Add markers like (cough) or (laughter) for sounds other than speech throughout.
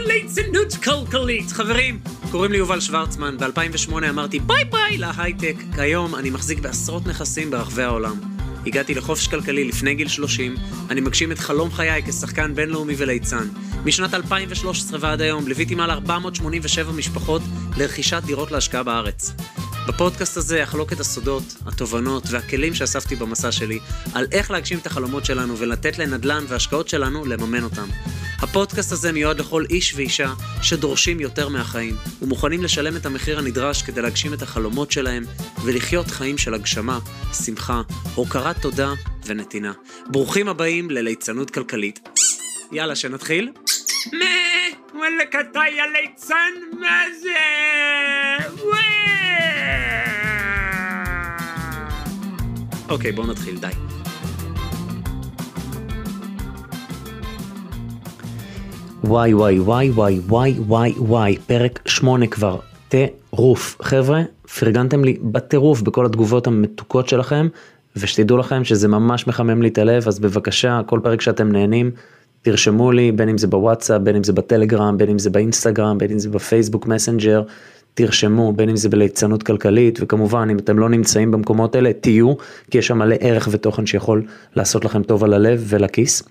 ליצנות כלכלית. חברים, קוראים לי יובל שוורצמן, ב-2008 אמרתי ביי ביי להייטק. כיום אני מחזיק בעשרות נכסים ברחבי העולם. הגעתי לחופש כלכלי לפני גיל 30, אני מגשים את חלום חיי כשחקן בינלאומי וליצן. משנת 2013 ועד היום ליוויתי מעל 487 משפחות לרכישת דירות להשקעה בארץ. בפודקאסט הזה אחלוק את הסודות, התובנות והכלים שאספתי במסע שלי על איך להגשים את החלומות שלנו ולתת לנדל"ן והשקעות שלנו לממן אותם. הפודקאסט הזה מיועד לכל איש ואישה שדורשים יותר מהחיים ומוכנים לשלם את המחיר הנדרש כדי להגשים את החלומות שלהם ולחיות חיים של הגשמה, שמחה, הוקרת תודה ונתינה. ברוכים הבאים לליצנות כלכלית. יאללה, שנתחיל? מה? וואלכ אתה יא ליצן? מה זה? אוקיי, בואו נתחיל, די. וואי וואי וואי וואי וואי וואי וואי, פרק שמונה כבר, טירוף. חבר'ה, פרגנתם לי בטירוף בכל התגובות המתוקות שלכם, ושתדעו לכם שזה ממש מחמם לי את הלב, אז בבקשה, כל פרק שאתם נהנים, תרשמו לי, בין אם זה בוואטסאפ, בין אם זה בטלגרם, בין אם זה באינסטגרם, בין אם זה בפייסבוק מסנג'ר, תרשמו, בין אם זה בליצנות כלכלית, וכמובן אם אתם לא נמצאים במקומות האלה, תהיו, כי יש שם מלא ערך ותוכן שיכול לעשות לכם טוב על הלב ולכיס.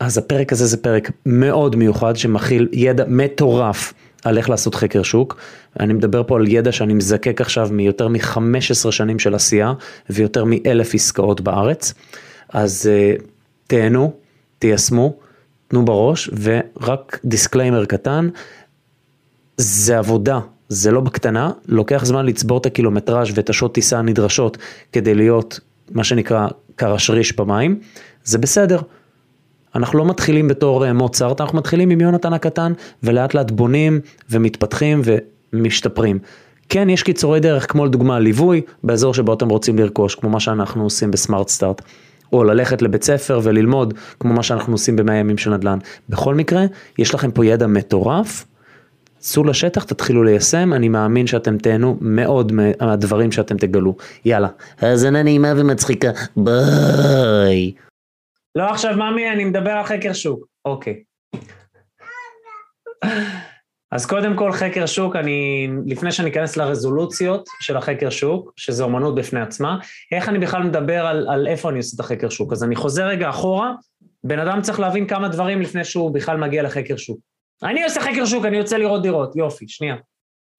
אז הפרק הזה זה פרק מאוד מיוחד שמכיל ידע מטורף על איך לעשות חקר שוק. אני מדבר פה על ידע שאני מזקק עכשיו מיותר מ-15 שנים של עשייה ויותר מאלף עסקאות בארץ. אז uh, תהנו, תיישמו, תנו בראש ורק disclaimer קטן, זה עבודה, זה לא בקטנה, לוקח זמן לצבור את הקילומטראז' ואת השעות טיסה הנדרשות כדי להיות מה שנקרא קרשריש במים, זה בסדר. אנחנו לא מתחילים בתור אה, מוצרט, אנחנו מתחילים עם יונתן הקטן ולאט לאט בונים ומתפתחים ומשתפרים. כן, יש קיצורי דרך, כמו לדוגמה ליווי באזור שבו אתם רוצים לרכוש, כמו מה שאנחנו עושים בסמארט סטארט. או ללכת לבית ספר וללמוד, כמו מה שאנחנו עושים במאה ימים של נדל"ן. בכל מקרה, יש לכם פה ידע מטורף, צאו לשטח, תתחילו ליישם, אני מאמין שאתם תהנו מאוד מהדברים שאתם תגלו. יאללה, האזנה נעימה ומצחיקה, ביי. לא עכשיו ממי, אני מדבר על חקר שוק. אוקיי. אז קודם כל חקר שוק, אני, לפני שאני אכנס לרזולוציות של החקר שוק, שזה אומנות בפני עצמה, איך אני בכלל מדבר על, על איפה אני עושה את החקר שוק. אז אני חוזר רגע אחורה, בן אדם צריך להבין כמה דברים לפני שהוא בכלל מגיע לחקר שוק. אני עושה חקר שוק, אני יוצא לראות דירות, יופי, שנייה.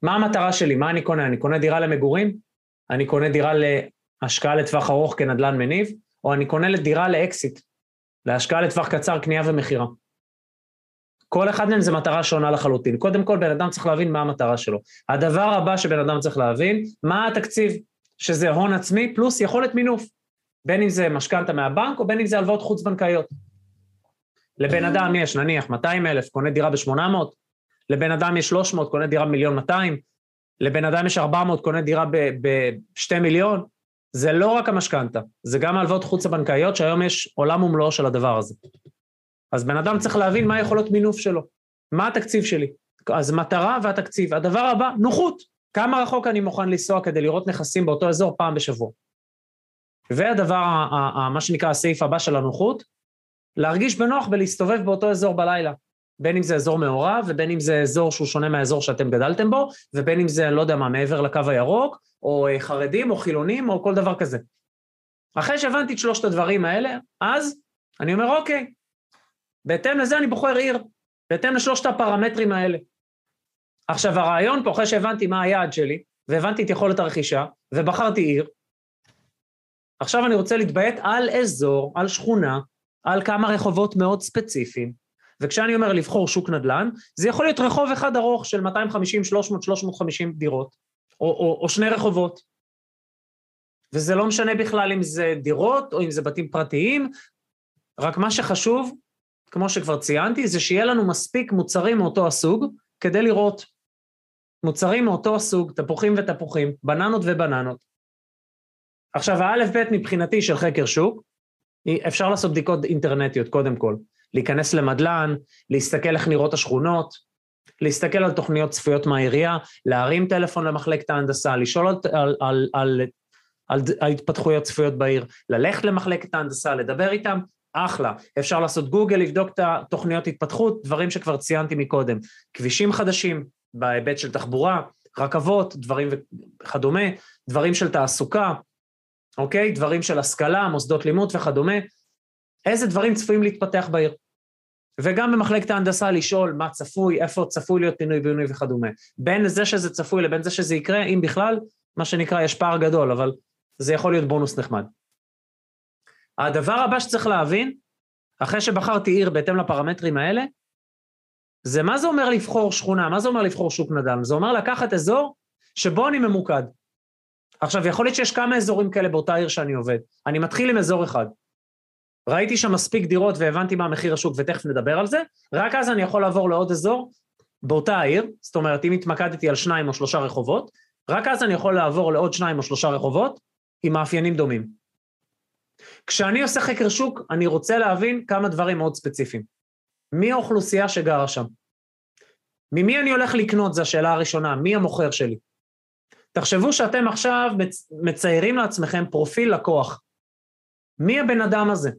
מה המטרה שלי? מה אני קונה? אני קונה דירה למגורים? אני קונה דירה להשקעה לטווח ארוך כנדל"ן מניב? או אני קונה דירה לאקסיט, להשקעה לטווח קצר, קנייה ומכירה. כל אחד מהם זה מטרה שונה לחלוטין. קודם כל, בן אדם צריך להבין מה המטרה שלו. הדבר הבא שבן אדם צריך להבין, מה התקציב, שזה הון עצמי פלוס יכולת מינוף. בין אם זה משכנתה מהבנק או בין אם זה הלוואות חוץ-בנקאיות. לבן אדם יש נניח 200 אלף, קונה דירה ב-800, לבן אדם יש 300, קונה דירה במיליון 200, לבן אדם יש 400, קונה דירה ב-2 מיליון, זה לא רק המשכנתה, זה גם ההלוואות חוץ-הבנקאיות, שהיום יש עולם ומלואו של הדבר הזה. אז בן אדם צריך להבין מה היכולות מינוף שלו, מה התקציב שלי. אז מטרה והתקציב. הדבר הבא, נוחות. כמה רחוק אני מוכן לנסוע כדי לראות נכסים באותו אזור פעם בשבוע. והדבר, מה שנקרא הסעיף הבא של הנוחות, להרגיש בנוח ולהסתובב באותו אזור בלילה. בין אם זה אזור מעורב, ובין אם זה אזור שהוא שונה מהאזור שאתם גדלתם בו, ובין אם זה, לא יודע מה, מעבר לקו הירוק, או אה, חרדים, או חילונים, או כל דבר כזה. אחרי שהבנתי את שלושת הדברים האלה, אז אני אומר, אוקיי, בהתאם לזה אני בוחר עיר, בהתאם לשלושת הפרמטרים האלה. עכשיו, הרעיון פה, אחרי שהבנתי מה היעד שלי, והבנתי את יכולת הרכישה, ובחרתי עיר, עכשיו אני רוצה להתביית על אזור, על שכונה, על כמה רחובות מאוד ספציפיים, וכשאני אומר לבחור שוק נדל"ן, זה יכול להיות רחוב אחד ארוך של 250, 300, 350 דירות, או, או, או שני רחובות. וזה לא משנה בכלל אם זה דירות או אם זה בתים פרטיים, רק מה שחשוב, כמו שכבר ציינתי, זה שיהיה לנו מספיק מוצרים מאותו הסוג כדי לראות. מוצרים מאותו הסוג, תפוחים ותפוחים, בננות ובננות. עכשיו, האלף בית מבחינתי של חקר שוק, אפשר לעשות בדיקות אינטרנטיות קודם כל. להיכנס למדלן, להסתכל איך נראות השכונות, להסתכל על תוכניות צפויות מהעירייה, להרים טלפון למחלקת ההנדסה, לשאול על, על, על, על, על, על התפתחויות צפויות בעיר, ללכת למחלקת ההנדסה, לדבר איתם, אחלה. אפשר לעשות גוגל, לבדוק את התוכניות התפתחות, דברים שכבר ציינתי מקודם. כבישים חדשים, בהיבט של תחבורה, רכבות, דברים וכדומה, דברים של תעסוקה, אוקיי? דברים של השכלה, מוסדות לימוד וכדומה. איזה דברים צפויים להתפתח בעיר? וגם במחלקת ההנדסה לשאול מה צפוי, איפה צפוי להיות פינוי בינוי וכדומה. בין זה שזה צפוי לבין זה שזה יקרה, אם בכלל, מה שנקרא, יש פער גדול, אבל זה יכול להיות בונוס נחמד. הדבר הבא שצריך להבין, אחרי שבחרתי עיר בהתאם לפרמטרים האלה, זה מה זה אומר לבחור שכונה, מה זה אומר לבחור שוק נדל"ן? זה אומר לקחת אזור שבו אני ממוקד. עכשיו, יכול להיות שיש כמה אזורים כאלה באותה עיר שאני עובד. אני מתחיל עם אזור אחד. ראיתי שם מספיק דירות והבנתי מה מחיר השוק ותכף נדבר על זה, רק אז אני יכול לעבור לעוד אזור באותה העיר, זאת אומרת, אם התמקדתי על שניים או שלושה רחובות, רק אז אני יכול לעבור לעוד שניים או שלושה רחובות עם מאפיינים דומים. כשאני עושה חקר שוק, אני רוצה להבין כמה דברים מאוד ספציפיים. מי האוכלוסייה שגרה שם? ממי אני הולך לקנות, זו השאלה הראשונה, מי המוכר שלי? תחשבו שאתם עכשיו מציירים לעצמכם פרופיל לקוח. מי הבן אדם הזה?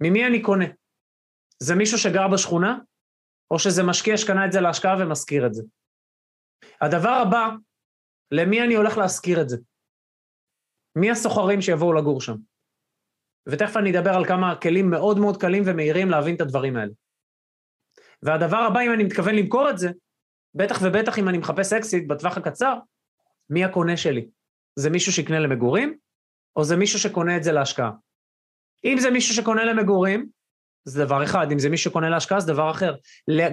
ממי אני קונה? זה מישהו שגר בשכונה? או שזה משקיע שקנה את זה להשקעה ומשכיר את זה? הדבר הבא, למי אני הולך להשכיר את זה? מי הסוחרים שיבואו לגור שם? ותכף אני אדבר על כמה כלים מאוד מאוד קלים ומהירים להבין את הדברים האלה. והדבר הבא, אם אני מתכוון למכור את זה, בטח ובטח אם אני מחפש אקסיט בטווח הקצר, מי הקונה שלי? זה מישהו שיקנה למגורים, או זה מישהו שקונה את זה להשקעה? אם זה מישהו שקונה למגורים, זה דבר אחד, אם זה מישהו שקונה להשקעה זה דבר אחר.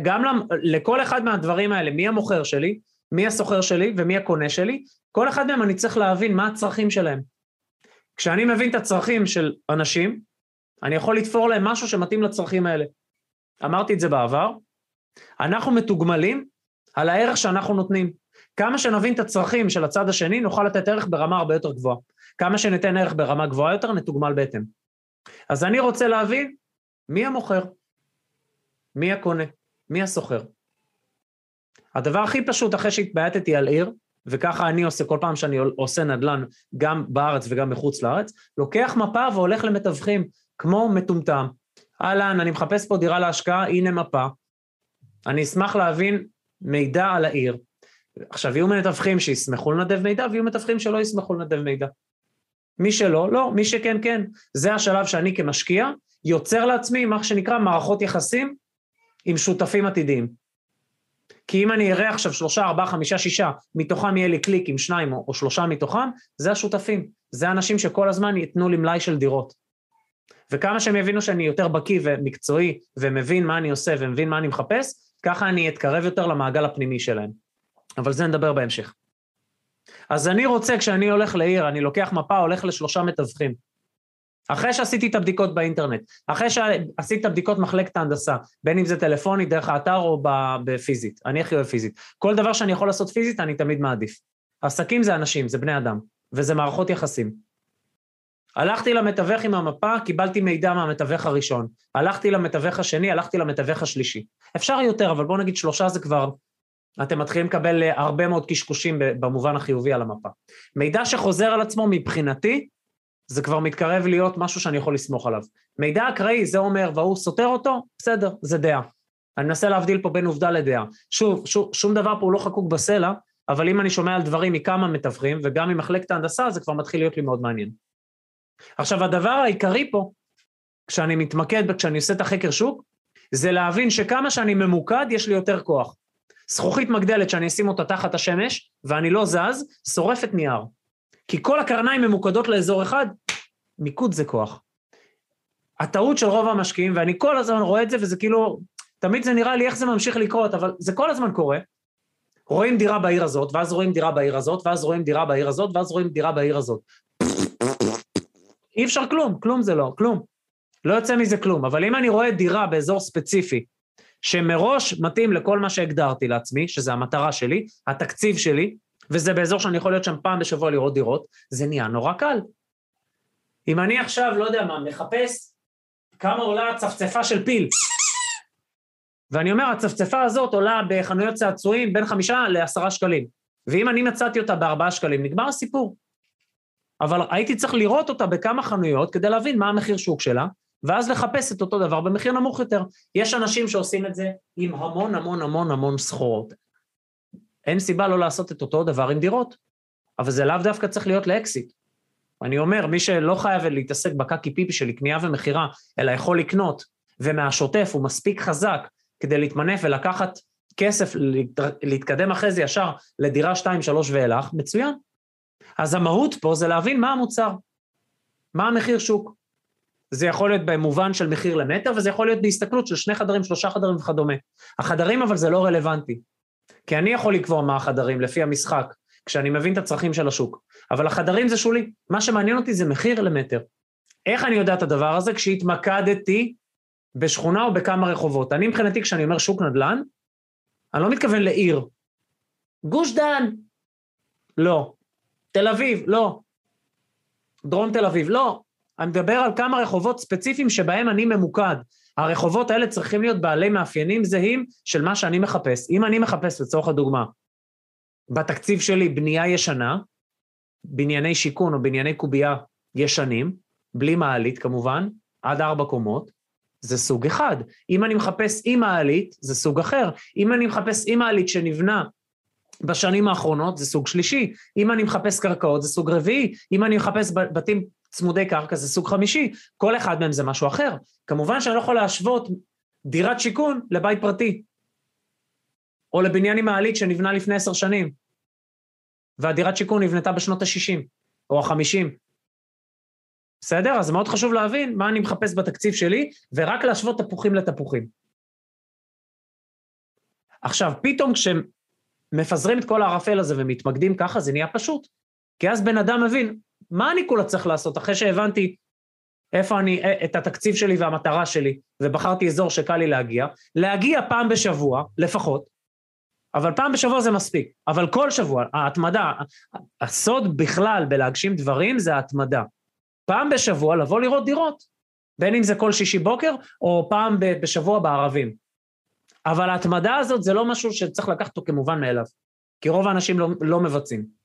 גם לכל אחד מהדברים האלה, מי המוכר שלי, מי הסוחר שלי ומי הקונה שלי, כל אחד מהם אני צריך להבין מה הצרכים שלהם. כשאני מבין את הצרכים של אנשים, אני יכול לתפור להם משהו שמתאים לצרכים האלה. אמרתי את זה בעבר, אנחנו מתוגמלים על הערך שאנחנו נותנים. כמה שנבין את הצרכים של הצד השני, נוכל לתת ערך ברמה הרבה יותר גבוהה. כמה שניתן ערך ברמה גבוהה יותר, נתוגמל בהתאם. אז אני רוצה להבין מי המוכר, מי הקונה, מי הסוחר. הדבר הכי פשוט אחרי שהתבייתתי על עיר, וככה אני עושה כל פעם שאני עושה נדל"ן, גם בארץ וגם מחוץ לארץ, לוקח מפה והולך למתווכים, כמו מטומטם. אהלן, אני מחפש פה דירה להשקעה, הנה מפה. אני אשמח להבין מידע על העיר. עכשיו, יהיו מתווכים שישמחו לנדב מידע, ויהיו מתווכים שלא ישמחו לנדב מידע. מי שלא, לא, מי שכן, כן. זה השלב שאני כמשקיע יוצר לעצמי מה שנקרא מערכות יחסים עם שותפים עתידיים. כי אם אני אראה עכשיו שלושה, ארבעה, חמישה, שישה, מתוכם יהיה לי קליק עם שניים או, או שלושה מתוכם, זה השותפים. זה אנשים שכל הזמן ייתנו לי מלאי של דירות. וכמה שהם יבינו שאני יותר בקיא ומקצועי ומבין מה אני עושה ומבין מה אני מחפש, ככה אני אתקרב יותר למעגל הפנימי שלהם. אבל זה נדבר בהמשך. אז אני רוצה, כשאני הולך לעיר, אני לוקח מפה, הולך לשלושה מתווכים. אחרי שעשיתי את הבדיקות באינטרנט, אחרי שעשיתי את הבדיקות מחלקת ההנדסה, בין אם זה טלפוני, דרך האתר או בפיזית, אני הכי אוהב פיזית. כל דבר שאני יכול לעשות פיזית, אני תמיד מעדיף. עסקים זה אנשים, זה בני אדם, וזה מערכות יחסים. הלכתי למתווך עם המפה, קיבלתי מידע מהמתווך הראשון. הלכתי למתווך השני, הלכתי למתווך השלישי. אפשר יותר, אבל בואו נגיד שלושה זה כבר אתם מתחילים לקבל אה, הרבה מאוד קשקושים במובן החיובי על המפה. מידע שחוזר על עצמו מבחינתי, זה כבר מתקרב להיות משהו שאני יכול לסמוך עליו. מידע אקראי, זה אומר, והוא סותר אותו, בסדר, זה דעה. אני מנסה להבדיל פה בין עובדה לדעה. שוב, שוב, שום דבר פה הוא לא חקוק בסלע, אבל אם אני שומע על דברים מכמה מתווכים, וגם ממחלקת ההנדסה, זה כבר מתחיל להיות לי מאוד מעניין. עכשיו, הדבר העיקרי פה, כשאני מתמקד, כשאני עושה את החקר שוק, זה להבין שכמה שאני ממוקד, יש לי יותר כוח. זכוכית מגדלת שאני אשים אותה תחת השמש, ואני לא זז, שורפת נייר. כי כל הקרניים ממוקדות לאזור אחד, מיקוד זה כוח. הטעות של רוב המשקיעים, ואני כל הזמן רואה את זה, וזה כאילו, תמיד זה נראה לי איך זה ממשיך לקרות, אבל זה כל הזמן קורה. רואים דירה בעיר הזאת, ואז רואים דירה בעיר הזאת, ואז רואים דירה בעיר הזאת, ואז רואים דירה בעיר הזאת. אי אפשר כלום, כלום זה לא, כלום. לא יוצא מזה כלום, אבל אם אני רואה דירה באזור ספציפי, שמראש מתאים לכל מה שהגדרתי לעצמי, שזה המטרה שלי, התקציב שלי, וזה באזור שאני יכול להיות שם פעם בשבוע לראות דירות, זה נהיה נורא קל. אם אני עכשיו, לא יודע מה, מחפש כמה עולה צפצפה של פיל, ואני אומר, הצפצפה הזאת עולה בחנויות צעצועים בין חמישה לעשרה שקלים, ואם אני מצאתי אותה בארבעה שקלים, נגמר הסיפור. אבל הייתי צריך לראות אותה בכמה חנויות כדי להבין מה המחיר שוק שלה, ואז לחפש את אותו דבר במחיר נמוך יותר. יש אנשים שעושים את זה עם המון המון המון המון סחורות. אין סיבה לא לעשות את אותו דבר עם דירות, אבל זה לאו דווקא צריך להיות לאקסיט. אני אומר, מי שלא חייב להתעסק בקקי פיפי של קנייה ומכירה, אלא יכול לקנות, ומהשוטף הוא מספיק חזק כדי להתמנף ולקחת כסף, להתקדם אחרי זה ישר לדירה 2, 3 ואילך, מצוין. אז המהות פה זה להבין מה המוצר, מה המחיר שוק. זה יכול להיות במובן של מחיר למטר, וזה יכול להיות בהסתכלות של שני חדרים, שלושה חדרים וכדומה. החדרים אבל זה לא רלוונטי, כי אני יכול לקבוע מה החדרים לפי המשחק, כשאני מבין את הצרכים של השוק. אבל החדרים זה שולי, מה שמעניין אותי זה מחיר למטר. איך אני יודע את הדבר הזה? כשהתמקדתי בשכונה או בכמה רחובות. אני מבחינתי, כשאני אומר שוק נדל"ן, אני לא מתכוון לעיר. גוש דן, לא. תל אביב, לא. דרום תל אביב, לא. אני מדבר על כמה רחובות ספציפיים שבהם אני ממוקד. הרחובות האלה צריכים להיות בעלי מאפיינים זהים של מה שאני מחפש. אם אני מחפש, לצורך הדוגמה, בתקציב שלי בנייה ישנה, בנייני שיכון או בנייני קובייה ישנים, בלי מעלית כמובן, עד ארבע קומות, זה סוג אחד. אם אני מחפש עם מעלית, זה סוג אחר. אם אני מחפש עם מעלית שנבנה בשנים האחרונות, זה סוג שלישי. אם אני מחפש קרקעות, זה סוג רביעי. אם אני מחפש בתים צמודי קרקע, זה סוג חמישי. כל אחד מהם זה משהו אחר. כמובן שאני לא יכול להשוות דירת שיכון לבית פרטי, או לבניין עם מעלית שנבנה לפני עשר שנים, והדירת שיכון נבנתה בשנות ה-60 או ה-50. בסדר? אז מאוד חשוב להבין מה אני מחפש בתקציב שלי, ורק להשוות תפוחים לתפוחים. עכשיו, פתאום כשמפזרים את כל הערפל הזה ומתמקדים ככה, זה נהיה פשוט. כי אז בן אדם מבין, מה אני כולה צריך לעשות אחרי שהבנתי איפה אני, אה, את התקציב שלי והמטרה שלי, ובחרתי אזור שקל לי להגיע, להגיע פעם בשבוע, לפחות, אבל פעם בשבוע זה מספיק. אבל כל שבוע, ההתמדה, הסוד בכלל בלהגשים דברים זה ההתמדה. פעם בשבוע לבוא לראות דירות, בין אם זה כל שישי בוקר, או פעם בשבוע בערבים. אבל ההתמדה הזאת זה לא משהו שצריך לקחת אותו כמובן מאליו, כי רוב האנשים לא, לא מבצעים.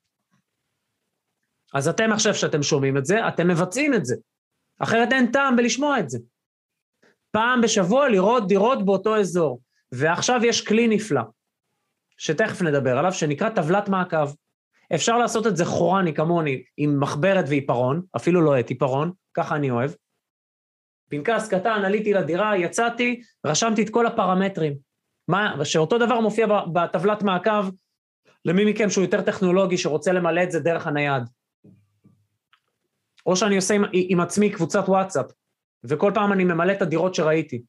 אז אתם עכשיו שאתם שומעים את זה, אתם מבצעים את זה. אחרת אין טעם בלשמוע את זה. פעם בשבוע לראות דירות באותו אזור. ועכשיו יש כלי נפלא, שתכף נדבר עליו, שנקרא טבלת מעקב. אפשר לעשות את זה חורני כמוני, עם מחברת ועיפרון, אפילו לא את עיפרון, ככה אני אוהב. פנקס קטן, עליתי לדירה, יצאתי, רשמתי את כל הפרמטרים. מה, שאותו דבר מופיע בטבלת מעקב למי מכם שהוא יותר טכנולוגי, שרוצה למלא את זה דרך הנייד. או שאני עושה עם, עם עצמי קבוצת וואטסאפ, וכל פעם אני ממלא את הדירות שראיתי.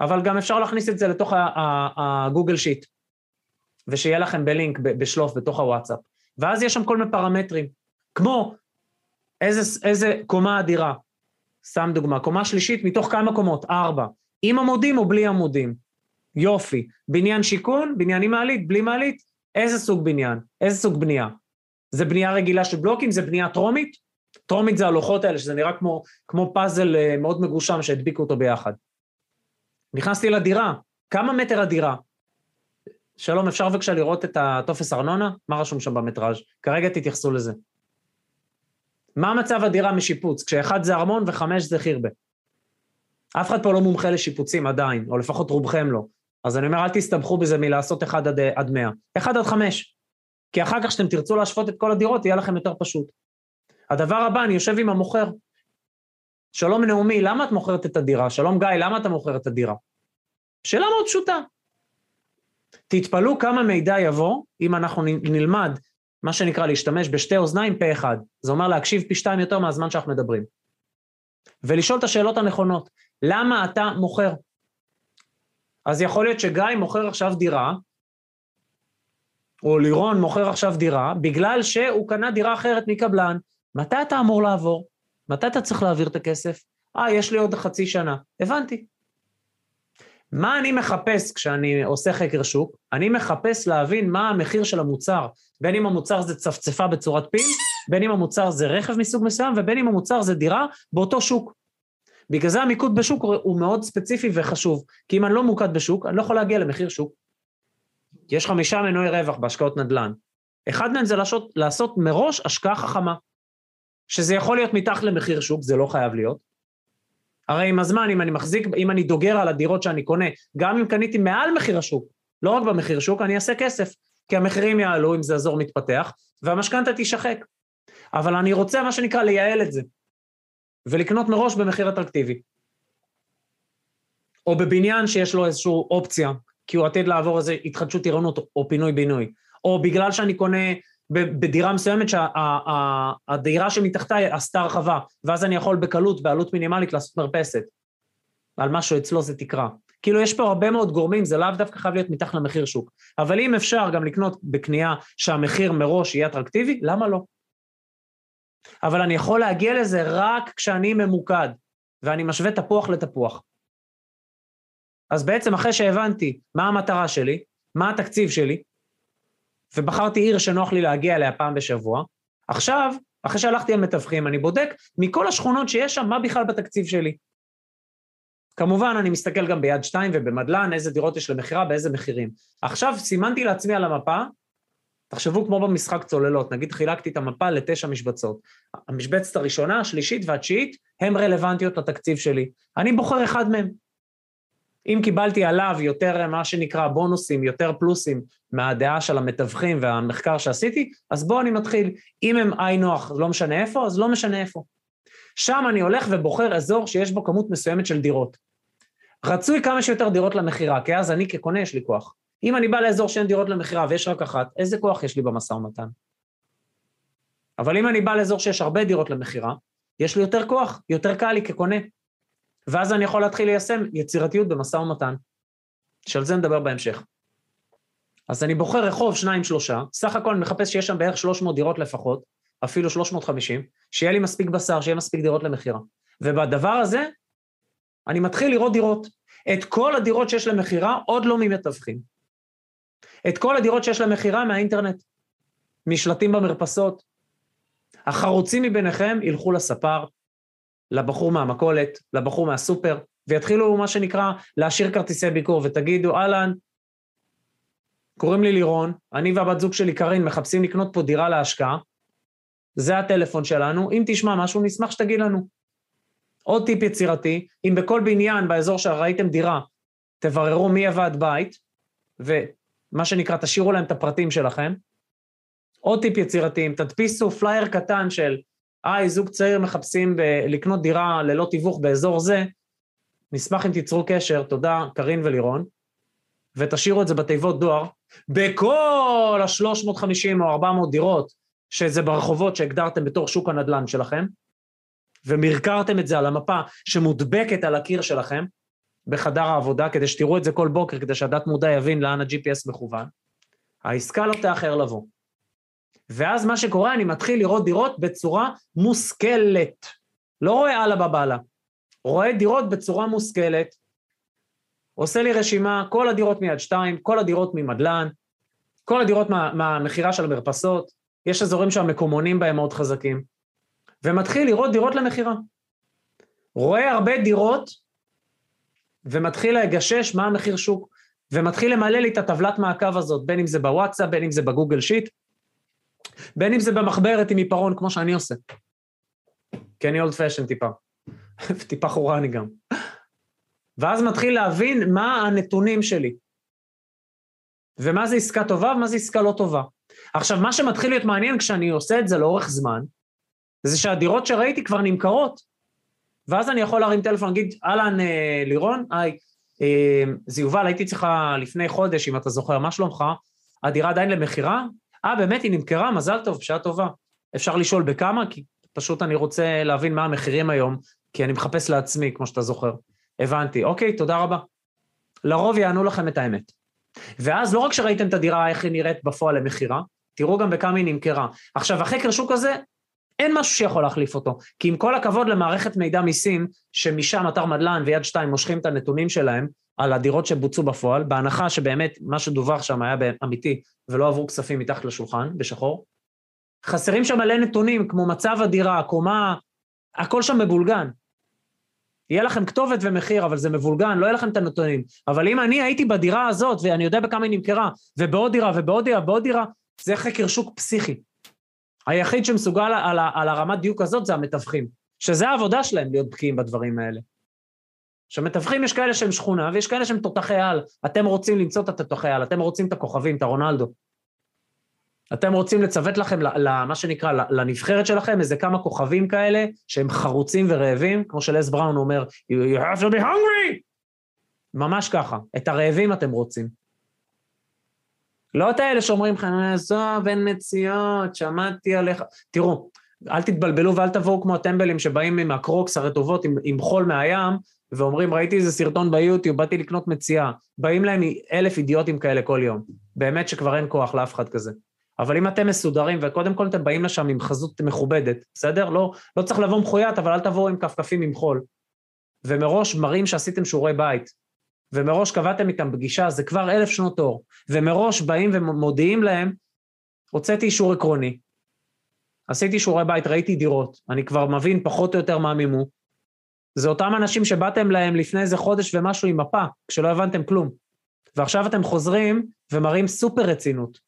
אבל גם אפשר להכניס את זה לתוך הגוגל שיט, ושיהיה לכם בלינק, בשלוף, בתוך הוואטסאפ. ואז יש שם כל מיני פרמטרים, כמו איזה, איזה קומה אדירה, סתם דוגמה, קומה שלישית מתוך כמה קומות? ארבע. עם עמודים או בלי עמודים? יופי. בניין שיכון, בניין עם מעלית, בלי מעלית? איזה סוג בניין? איזה סוג בנייה? זה בנייה רגילה של בלוקים? זה בנייה טרומית? טרומית זה הלוחות האלה, שזה נראה כמו, כמו פאזל אה, מאוד מגושם שהדביקו אותו ביחד. נכנסתי לדירה, כמה מטר הדירה? שלום, אפשר בבקשה לראות את הטופס ארנונה? מה רשום שם במטראז'? כרגע תתייחסו לזה. מה מצב הדירה משיפוץ? כשאחד זה ארמון וחמש זה חירבה. אף אחד פה לא מומחה לשיפוצים עדיין, או לפחות רובכם לא. אז אני אומר, אל תסתבכו בזה מלעשות אחד עד, עד 100. אחד עד חמש. כי אחר כך כשאתם תרצו להשוות את כל הדירות, יהיה לכם יותר פשוט. הדבר הבא, אני יושב עם המוכר. שלום נעמי, למה את מוכרת את הדירה? שלום גיא, למה אתה מוכר את הדירה? שאלה מאוד פשוטה. תתפלאו כמה מידע יבוא אם אנחנו נלמד מה שנקרא להשתמש בשתי אוזניים פה אחד. זה אומר להקשיב פי שתיים יותר מהזמן שאנחנו מדברים. ולשאול את השאלות הנכונות. למה אתה מוכר? אז יכול להיות שגיא מוכר עכשיו דירה, או לירון מוכר עכשיו דירה, בגלל שהוא קנה דירה אחרת מקבלן. מתי אתה אמור לעבור? מתי אתה צריך להעביר את הכסף? אה, יש לי עוד חצי שנה. הבנתי. מה אני מחפש כשאני עושה חקר שוק? אני מחפש להבין מה המחיר של המוצר, בין אם המוצר זה צפצפה בצורת פיל, בין אם המוצר זה רכב מסוג מסוים, ובין אם המוצר זה דירה באותו שוק. בגלל זה המיקוד בשוק הוא מאוד ספציפי וחשוב, כי אם אני לא מוקד בשוק, אני לא יכול להגיע למחיר שוק. יש חמישה מנועי רווח בהשקעות נדל"ן. אחד מהם זה לעשות, לעשות מראש השקעה חכמה, שזה יכול להיות מתחת למחיר שוק, זה לא חייב להיות, הרי עם הזמן, אם אני מחזיק, אם אני דוגר על הדירות שאני קונה, גם אם קניתי מעל מחיר השוק, לא רק במחיר שוק, אני אעשה כסף, כי המחירים יעלו אם זה אזור מתפתח, והמשכנתה תישחק. אבל אני רוצה, מה שנקרא, לייעל את זה, ולקנות מראש במחיר אטרקטיבי. או בבניין שיש לו איזושהי אופציה, כי הוא עתיד לעבור איזו התחדשות עירונות או פינוי-בינוי, או בגלל שאני קונה בדירה מסוימת שהדירה שמתחתיי עשתה הרחבה, ואז אני יכול בקלות, בעלות מינימלית, לעשות מרפסת. על משהו אצלו זה תקרה. כאילו יש פה הרבה מאוד גורמים, זה לאו דווקא חייב להיות מתחת למחיר שוק. אבל אם אפשר גם לקנות בקנייה שהמחיר מראש יהיה אטרקטיבי, למה לא? אבל אני יכול להגיע לזה רק כשאני ממוקד, ואני משווה תפוח לתפוח. אז בעצם אחרי שהבנתי מה המטרה שלי, מה התקציב שלי, ובחרתי עיר שנוח לי להגיע אליה פעם בשבוע, עכשיו, אחרי שהלכתי על מתווכים, אני בודק מכל השכונות שיש שם, מה בכלל בתקציב שלי. כמובן, אני מסתכל גם ביד שתיים ובמדלן, איזה דירות יש למכירה, באיזה מחירים. עכשיו סימנתי לעצמי על המפה, תחשבו כמו במשחק צוללות, נגיד חילקתי את המפה לתשע משבצות. המשבצת הראשונה, השלישית והתשיעית, הן רלוונטיות לתקציב שלי. אני בוחר אחד מהם. אם קיבלתי עליו יותר מה שנקרא בונוסים, יותר פלוסים מהדעה של המתווכים והמחקר שעשיתי, אז בואו אני מתחיל. אם הם היי נוח, לא משנה איפה, אז לא משנה איפה. שם אני הולך ובוחר אזור שיש בו כמות מסוימת של דירות. רצוי כמה שיותר דירות למכירה, כי אז אני כקונה יש לי כוח. אם אני בא לאזור שאין דירות למכירה ויש רק אחת, איזה כוח יש לי במשא ומתן? אבל אם אני בא לאזור שיש הרבה דירות למכירה, יש לי יותר כוח, יותר קל לי כקונה. ואז אני יכול להתחיל ליישם יצירתיות במשא ומתן, שעל זה נדבר בהמשך. אז אני בוחר רחוב שניים שלושה, סך הכל אני מחפש שיש שם בערך 300 דירות לפחות, אפילו 350, שיהיה לי מספיק בשר, שיהיה מספיק דירות למכירה. ובדבר הזה, אני מתחיל לראות דירות. את כל הדירות שיש למכירה, עוד לא ממתווכים. את כל הדירות שיש למכירה מהאינטרנט, משלטים במרפסות. החרוצים מביניכם ילכו לספר, לבחור מהמכולת, לבחור מהסופר, ויתחילו מה שנקרא להשאיר כרטיסי ביקור, ותגידו, אהלן, קוראים לי לירון, אני והבת זוג שלי קארין מחפשים לקנות פה דירה להשקעה, זה הטלפון שלנו, אם תשמע משהו נשמח שתגיד לנו. עוד טיפ יצירתי, אם בכל בניין באזור שראיתם דירה, תבררו מי הוועד בית, ומה שנקרא, תשאירו להם את הפרטים שלכם. עוד טיפ יצירתי, אם תדפיסו פלייר קטן של היי, זוג צעיר מחפשים ב- לקנות דירה ללא תיווך באזור זה, נשמח אם תיצרו קשר, תודה, קארין ולירון, ותשאירו את זה בתיבות דואר, בכל ה-350 או 400 דירות שזה ברחובות שהגדרתם בתור שוק הנדל"ן שלכם, ומרקרתם את זה על המפה שמודבקת על הקיר שלכם, בחדר העבודה, כדי שתראו את זה כל בוקר, כדי שהדת מודע יבין לאן ה-GPS מכוון, העסקה לא תאחר לבוא. ואז מה שקורה, אני מתחיל לראות דירות בצורה מושכלת. לא רואה אללה בבאללה, רואה דירות בצורה מושכלת, עושה לי רשימה, כל הדירות מיד שתיים, כל הדירות ממדלן, כל הדירות מה, מהמכירה של המרפסות, יש אזורים שהמקומונים בהם מאוד חזקים, ומתחיל לראות דירות למכירה. רואה הרבה דירות, ומתחיל לגשש מה המחיר שוק, ומתחיל למלא לי את הטבלת מעקב הזאת, בין אם זה בוואטסאפ, בין אם זה בגוגל שיט, בין אם זה במחברת עם עיפרון, כמו שאני עושה. כי אני אולד פשן טיפה. (laughs) טיפה חורני גם. ואז מתחיל להבין מה הנתונים שלי. ומה זה עסקה טובה ומה זה עסקה לא טובה. עכשיו, מה שמתחיל להיות מעניין כשאני עושה את זה לאורך זמן, זה שהדירות שראיתי כבר נמכרות. ואז אני יכול להרים טלפון, להגיד, אהלן, אה, לירון, היי, אה, זה יובל, הייתי צריכה לפני חודש, אם אתה זוכר, מה שלומך? הדירה עדיין למכירה? אה, באמת, היא נמכרה, מזל טוב, בשעה טובה. אפשר לשאול בכמה? כי פשוט אני רוצה להבין מה המחירים היום, כי אני מחפש לעצמי, כמו שאתה זוכר. הבנתי, אוקיי, תודה רבה. לרוב יענו לכם את האמת. ואז לא רק שראיתם את הדירה, איך היא נראית בפועל למכירה, תראו גם בכמה היא נמכרה. עכשיו, החקר שוק הזה, אין משהו שיכול להחליף אותו. כי עם כל הכבוד למערכת מידע מיסים, שמשם אתר מדלן ויד שתיים מושכים את הנתונים שלהם על הדירות שבוצעו בפועל, בהנחה שבאמת מה שדווח שם היה אמיתי ולא עברו כספים מתחת לשולחן, בשחור, חסרים שם מלא נתונים כמו מצב הדירה, קומה, הכל שם מבולגן. יהיה לכם כתובת ומחיר, אבל זה מבולגן, לא יהיה לכם את הנתונים. אבל אם אני הייתי בדירה הזאת, ואני יודע בכמה היא נמכרה, ובעוד דירה, ובעוד דירה, ובעוד דירה, זה חקר שוק פסיכי. היחיד שמסוגל על, על הרמת דיוק הזאת זה המתווכים, שזה העבודה שלהם להיות בקיאים בדברים האלה. עכשיו, מתווכים יש כאלה שהם שכונה ויש כאלה שהם תותחי על. אתם רוצים למצוא את התותחי על, אתם רוצים את הכוכבים, את הרונלדו. אתם רוצים לצוות לכם, למה שנקרא, לנבחרת שלכם, איזה כמה כוכבים כאלה, שהם חרוצים ורעבים, כמו שלס בראון אומר, you have to be hungry! ממש ככה. את הרעבים אתם רוצים. לא את האלה שאומרים לכם, עזוב, אין מציאות, שמעתי עליך. תראו, אל תתבלבלו ואל תבואו כמו הטמבלים שבאים עם הקרוקס הרטובות עם, עם חול מהים, ואומרים, ראיתי איזה סרטון ביוטיוב, באתי לקנות מציאה. באים להם אלף אידיוטים כאלה כל יום. באמת שכבר אין כוח לאף אחד כזה. אבל אם אתם מסודרים, וקודם כל אתם באים לשם עם חזות מכובדת, בסדר? לא, לא צריך לבוא מחויית, אבל אל תבואו עם כפכפים עם חול. ומראש מראים שעשיתם שיעורי בית, ומראש קבעתם איתם פגישה, זה כבר אלף שנות אור. ומראש באים ומודיעים להם, הוצאתי אישור עקרוני, עשיתי שיעורי בית, ראיתי דירות, אני כבר מבין פחות או יותר מה מימו. זה אותם אנשים שבאתם להם לפני איזה חודש ומשהו עם מפה, כשלא הבנתם כלום. ועכשיו אתם חוזרים ומראים סופר רצינות.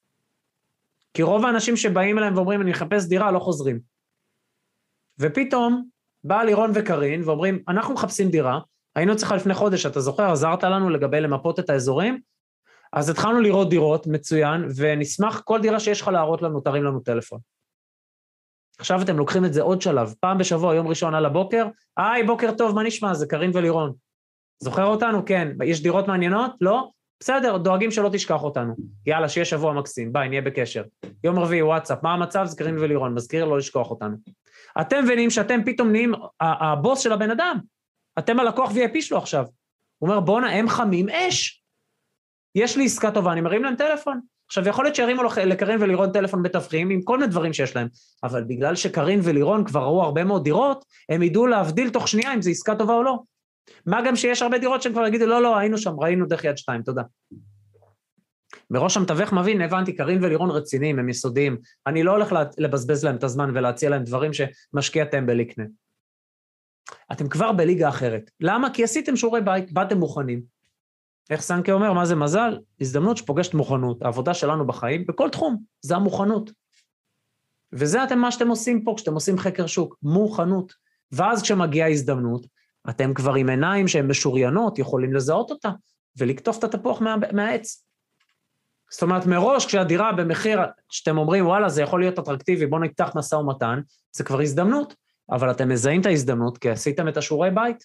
כי רוב האנשים שבאים אליהם ואומרים, אני אחפש דירה, לא חוזרים. ופתאום בא לירון וקארין ואומרים, אנחנו מחפשים דירה, היינו צריכה לפני חודש, אתה זוכר, עזרת לנו לגבי למפות את האזורים? אז התחלנו לראות דירות, מצוין, ונשמח, כל דירה שיש לך להראות לנו, תרים לנו טלפון. עכשיו אתם לוקחים את זה עוד שלב, פעם בשבוע, יום ראשון על הבוקר, היי, בוקר טוב, מה נשמע? זה קארין ולירון. זוכר אותנו? כן. יש דירות מעניינות? לא? בסדר, דואגים שלא תשכח אותנו. יאללה, שיהיה שבוע מקסים, ביי, נהיה בקשר. יום רביעי, וואטסאפ, מה המצב? זה קרין ולירון, מזכיר לא לשכוח אותנו. אתם מבינים שאתם פתאום נהיים הבוס של הבן אדם. אתם הלקוח VIP שלו עכשיו. הוא אומר, בואנה, הם חמים אש. יש לי עסקה טובה, אני מרים להם טלפון. עכשיו, יכול להיות שירימו לקרין ולירון טלפון מתווכים עם כל מיני דברים שיש להם, אבל בגלל שקרין ולירון כבר ראו הרבה מאוד דירות, הם ידעו להבדיל תוך שנייה אם זו עסקה טובה או לא. מה גם שיש הרבה דירות שהם כבר יגידו, לא, לא, היינו שם, ראינו דרך יד שתיים, תודה. מראש המתווך מבין, הבנתי, קרין ולירון רציניים, הם יסודיים. אני לא הולך לבזבז להם את הזמן ולהציע להם דברים שמשקיע טמבל יקנה. אתם כבר בליגה אחרת. למה? כי עשיתם שיעורי בית, באתם מוכנים. איך סנקה אומר, מה זה מזל? הזדמנות שפוגשת מוכנות. העבודה שלנו בחיים, בכל תחום, זה המוכנות. וזה אתם מה שאתם עושים פה כשאתם עושים חקר שוק, מוכנות. ואז כשמגיעה הזדמנות, אתם כבר עם עיניים שהן משוריינות, יכולים לזהות אותה ולקטוף את התפוח מה, מהעץ. זאת אומרת, מראש כשהדירה במחיר שאתם אומרים, וואלה, זה יכול להיות אטרקטיבי, בואו נפתח משא ומתן, זה כבר הזדמנות, אבל אתם מזהים את ההזדמנות כי עשיתם את השיעורי בית.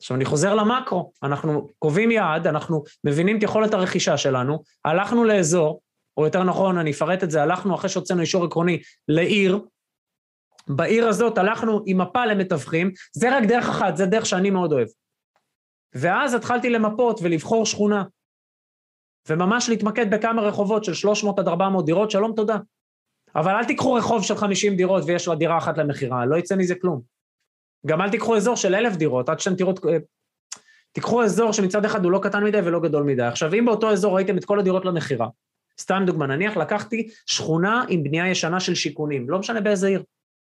עכשיו אני חוזר למקרו, אנחנו קובעים יעד, אנחנו מבינים את יכולת הרכישה שלנו, הלכנו לאזור, או יותר נכון, אני אפרט את זה, הלכנו אחרי שהוצאנו אישור עקרוני לעיר, בעיר הזאת הלכנו עם מפה למתווכים, זה רק דרך אחת, זה דרך שאני מאוד אוהב. ואז התחלתי למפות ולבחור שכונה, וממש להתמקד בכמה רחובות של 300 עד 400 דירות, שלום תודה. אבל אל תיקחו רחוב של 50 דירות ויש לה דירה אחת למכירה, לא יצא מזה כלום. גם אל תיקחו אזור של אלף דירות, עד שאתם תראו... תיקחו אזור שמצד אחד הוא לא קטן מדי ולא גדול מדי. עכשיו, אם באותו אזור ראיתם את כל הדירות למכירה, סתם דוגמה, נניח לקחתי שכונה עם בנייה ישנה של שיכונים, לא משנה באיזה עיר.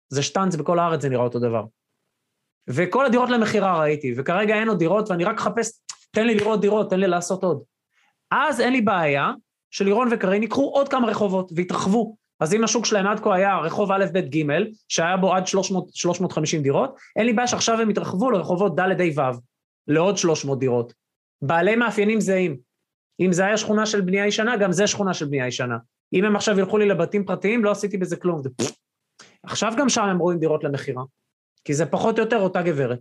זה שטאנץ, בכל הארץ זה נראה אותו דבר. וכל הדירות למכירה ראיתי, וכרגע אין עוד דירות, ואני רק מחפש, תן לי לראות דירות, תן לי לעשות עוד. אז אין לי בעיה שלירון וקרין ייקחו עוד כמה רחובות ויתרחבו. אז אם השוק שלהם עד כה היה רחוב א', ב', ג', שהיה בו עד 300, 350 דירות, אין לי בעיה שעכשיו הם יתרחבו לרחובות ד', ה', ו', לעוד 300 דירות. בעלי מאפיינים זהים. אם זה היה שכונה של בנייה ישנה, גם זה שכונה של בנייה ישנה. אם הם עכשיו ילכו לי לבתים פרטיים, לא עשיתי בזה כלום. עכשיו גם שם הם רואים דירות למכירה, כי זה פחות או יותר אותה גברת.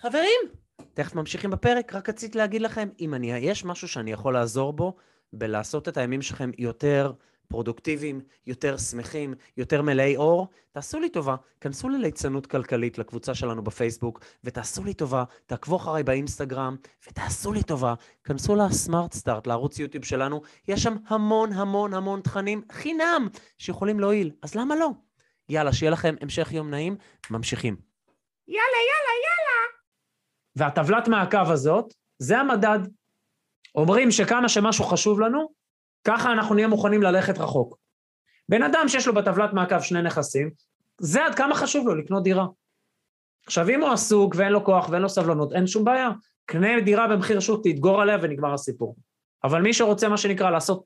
חברים, תכף ממשיכים בפרק, רק רציתי להגיד לכם, אם אני, יש משהו שאני יכול לעזור בו, בלעשות את הימים שלכם יותר פרודוקטיביים, יותר שמחים, יותר מלאי אור, תעשו לי טובה, כנסו לליצנות כלכלית לקבוצה שלנו בפייסבוק, ותעשו לי טובה, תעקבו אחריי באינסטגרם, ותעשו לי טובה, כנסו לסמארט סטארט, לערוץ יוטיוב שלנו, יש שם המון המון המון תכנים חינם שיכולים להועיל, אז למה לא? יאללה, שיהיה לכם המשך יום נעים, ממשיכים. יאללה, יאללה, יאללה. והטבלת מעקב הזאת, זה המדד. אומרים שכמה שמשהו חשוב לנו, ככה אנחנו נהיה מוכנים ללכת רחוק. בן אדם שיש לו בטבלת מעקב שני נכסים, זה עד כמה חשוב לו לקנות דירה. עכשיו, אם הוא עסוק ואין לו כוח ואין לו סבלנות, אין שום בעיה. קנה דירה במחיר שוק, תתגור עליה ונגמר הסיפור. אבל מי שרוצה, מה שנקרא, לעשות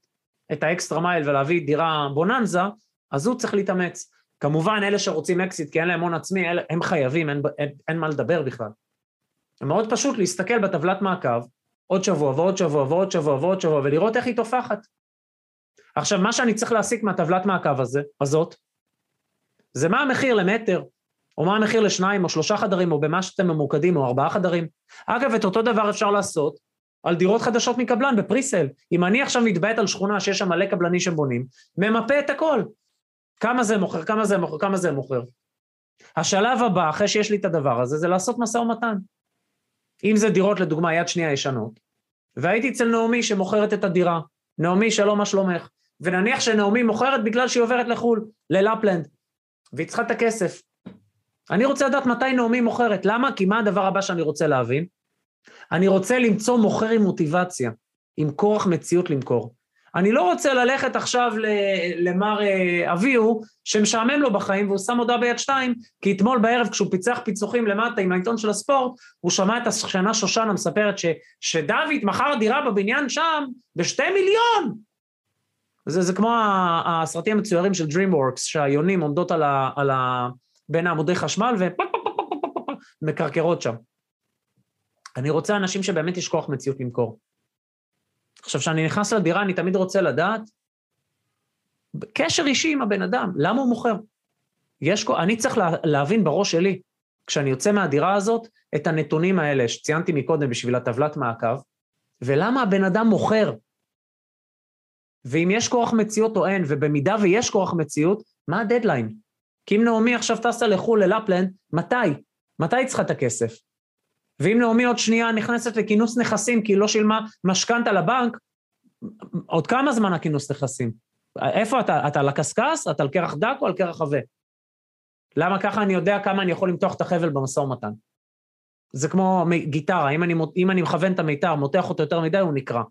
את ה extra mile ולהביא דירה בוננזה, אז הוא צריך להתאמץ. כמובן, אלה שרוצים אקזיט כי אין להם הון עצמי, הם חייבים, אין, אין, אין מה לדבר בכלל. מאוד פשוט להסתכל בטבלת מעקב, עוד שבוע ועוד שבוע ועוד שבוע ועוד שבוע, ולראות איך היא תופחת. עכשיו, מה שאני צריך להסיק מהטבלת מעקב הזה, הזאת, זה מה המחיר למטר, או מה המחיר לשניים או שלושה חדרים, או במה שאתם ממוקדים, או ארבעה חדרים. אגב, את אותו דבר אפשר לעשות על דירות חדשות מקבלן בפריסל. אם אני עכשיו מתבעת על שכונה שיש שם מלא קבלנים שבונים, ממפה את הכל. כמה זה מוכר, כמה זה מוכר, כמה זה מוכר. השלב הבא, אחרי שיש לי את הדבר הזה, זה לעשות משא ומתן. אם זה דירות, לדוגמה, יד שנייה ישנות, והייתי אצל נעמי שמוכרת את הדירה. נעמי, שלום, מה שלומך? ונניח שנעמי מוכרת בגלל שהיא עוברת לחו"ל, ללפלנד, והיא צריכה את הכסף. אני רוצה לדעת מתי נעמי מוכרת. למה? כי מה הדבר הבא שאני רוצה להבין? אני רוצה למצוא מוכר עם מוטיבציה, עם כורח מציאות למכור. אני לא רוצה ללכת עכשיו למר אה, אביהו, שמשעמם לו בחיים והוא שם הודעה ביד שתיים, כי אתמול בערב כשהוא פיצח פיצוחים למטה עם העיתון של הספורט, הוא שמע את השכנה שושנה מספרת ש, שדוד מכר דירה בבניין שם בשתי מיליון. זה, זה כמו הסרטים המצוירים של DreamWorks, שהיונים עומדות על ה, על ה, בין העמודי חשמל ומקרקרות שם. אני רוצה אנשים שבאמת יש כוח מציאות למכור. עכשיו, כשאני נכנס לדירה, אני תמיד רוצה לדעת, קשר אישי עם הבן אדם, למה הוא מוכר? יש, אני צריך לה, להבין בראש שלי, כשאני יוצא מהדירה הזאת, את הנתונים האלה שציינתי מקודם בשביל הטבלת מעקב, ולמה הבן אדם מוכר. ואם יש כורח מציאות או אין, ובמידה ויש כורח מציאות, מה הדדליין? כי אם נעמי עכשיו טסה לחו"ל, ללפלנד, מתי? מתי היא צריכה את הכסף? ואם נעמי עוד שנייה נכנסת לכינוס נכסים כי היא לא שילמה משכנתה לבנק, עוד כמה זמן הכינוס נכסים? איפה אתה? אתה על הקשקש? אתה על קרח דק או על קרח עבה? למה ככה אני יודע כמה אני יכול למתוח את החבל במשא ומתן? זה כמו גיטרה, אם אני, אם אני מכוון את המיתר, מותח אותו יותר מדי, הוא נקרע.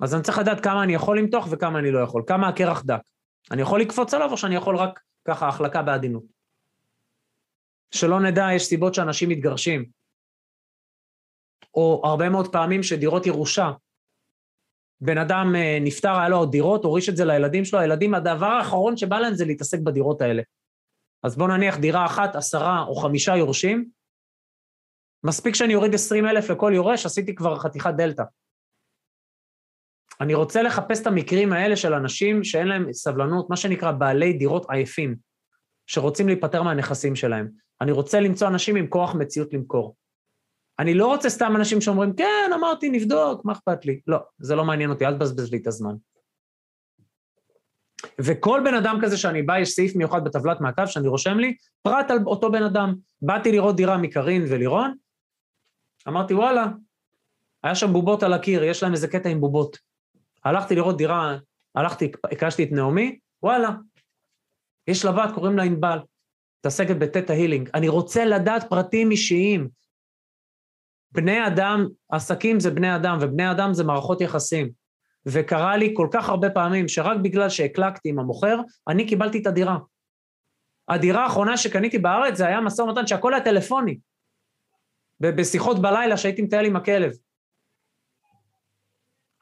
אז אני צריך לדעת כמה אני יכול למתוח וכמה אני לא יכול, כמה הקרח דק. אני יכול לקפוץ עליו או שאני יכול רק ככה החלקה בעדינות? שלא נדע, יש סיבות שאנשים מתגרשים. או הרבה מאוד פעמים שדירות ירושה. בן אדם אה, נפטר, היה לו דירות, הוריש את זה לילדים שלו, הילדים, הדבר האחרון שבא להם זה להתעסק בדירות האלה. אז בואו נניח דירה אחת, עשרה או חמישה יורשים, מספיק שאני אוריד עשרים אלף לכל יורש, עשיתי כבר חתיכת דלתא. אני רוצה לחפש את המקרים האלה של אנשים שאין להם סבלנות, מה שנקרא בעלי דירות עייפים, שרוצים להיפטר מהנכסים שלהם. אני רוצה למצוא אנשים עם כוח מציאות למכור. אני לא רוצה סתם אנשים שאומרים, כן, אמרתי, נבדוק, מה אכפת לי? לא, זה לא מעניין אותי, אל תבזבז לי את הזמן. וכל בן אדם כזה שאני בא, יש סעיף מיוחד בטבלת מעקב שאני רושם לי, פרט על אותו בן אדם. באתי לראות דירה מקרין ולירון, אמרתי, וואלה, היה שם בובות על הקיר, יש להם איזה קטע עם בובות. הלכתי לראות דירה, הלכתי, הקשתי את נעמי, וואלה, יש לה בת, קוראים לה ענבל, מתעסקת בטטה הילינג. אני רוצה לדעת פרטים אישיים. בני אדם, עסקים זה בני אדם, ובני אדם זה מערכות יחסים. וקרה לי כל כך הרבה פעמים שרק בגלל שהקלקתי עם המוכר, אני קיבלתי את הדירה. הדירה האחרונה שקניתי בארץ זה היה משא ומתן שהכל היה טלפוני. בשיחות בלילה שהייתי מטייל עם הכלב.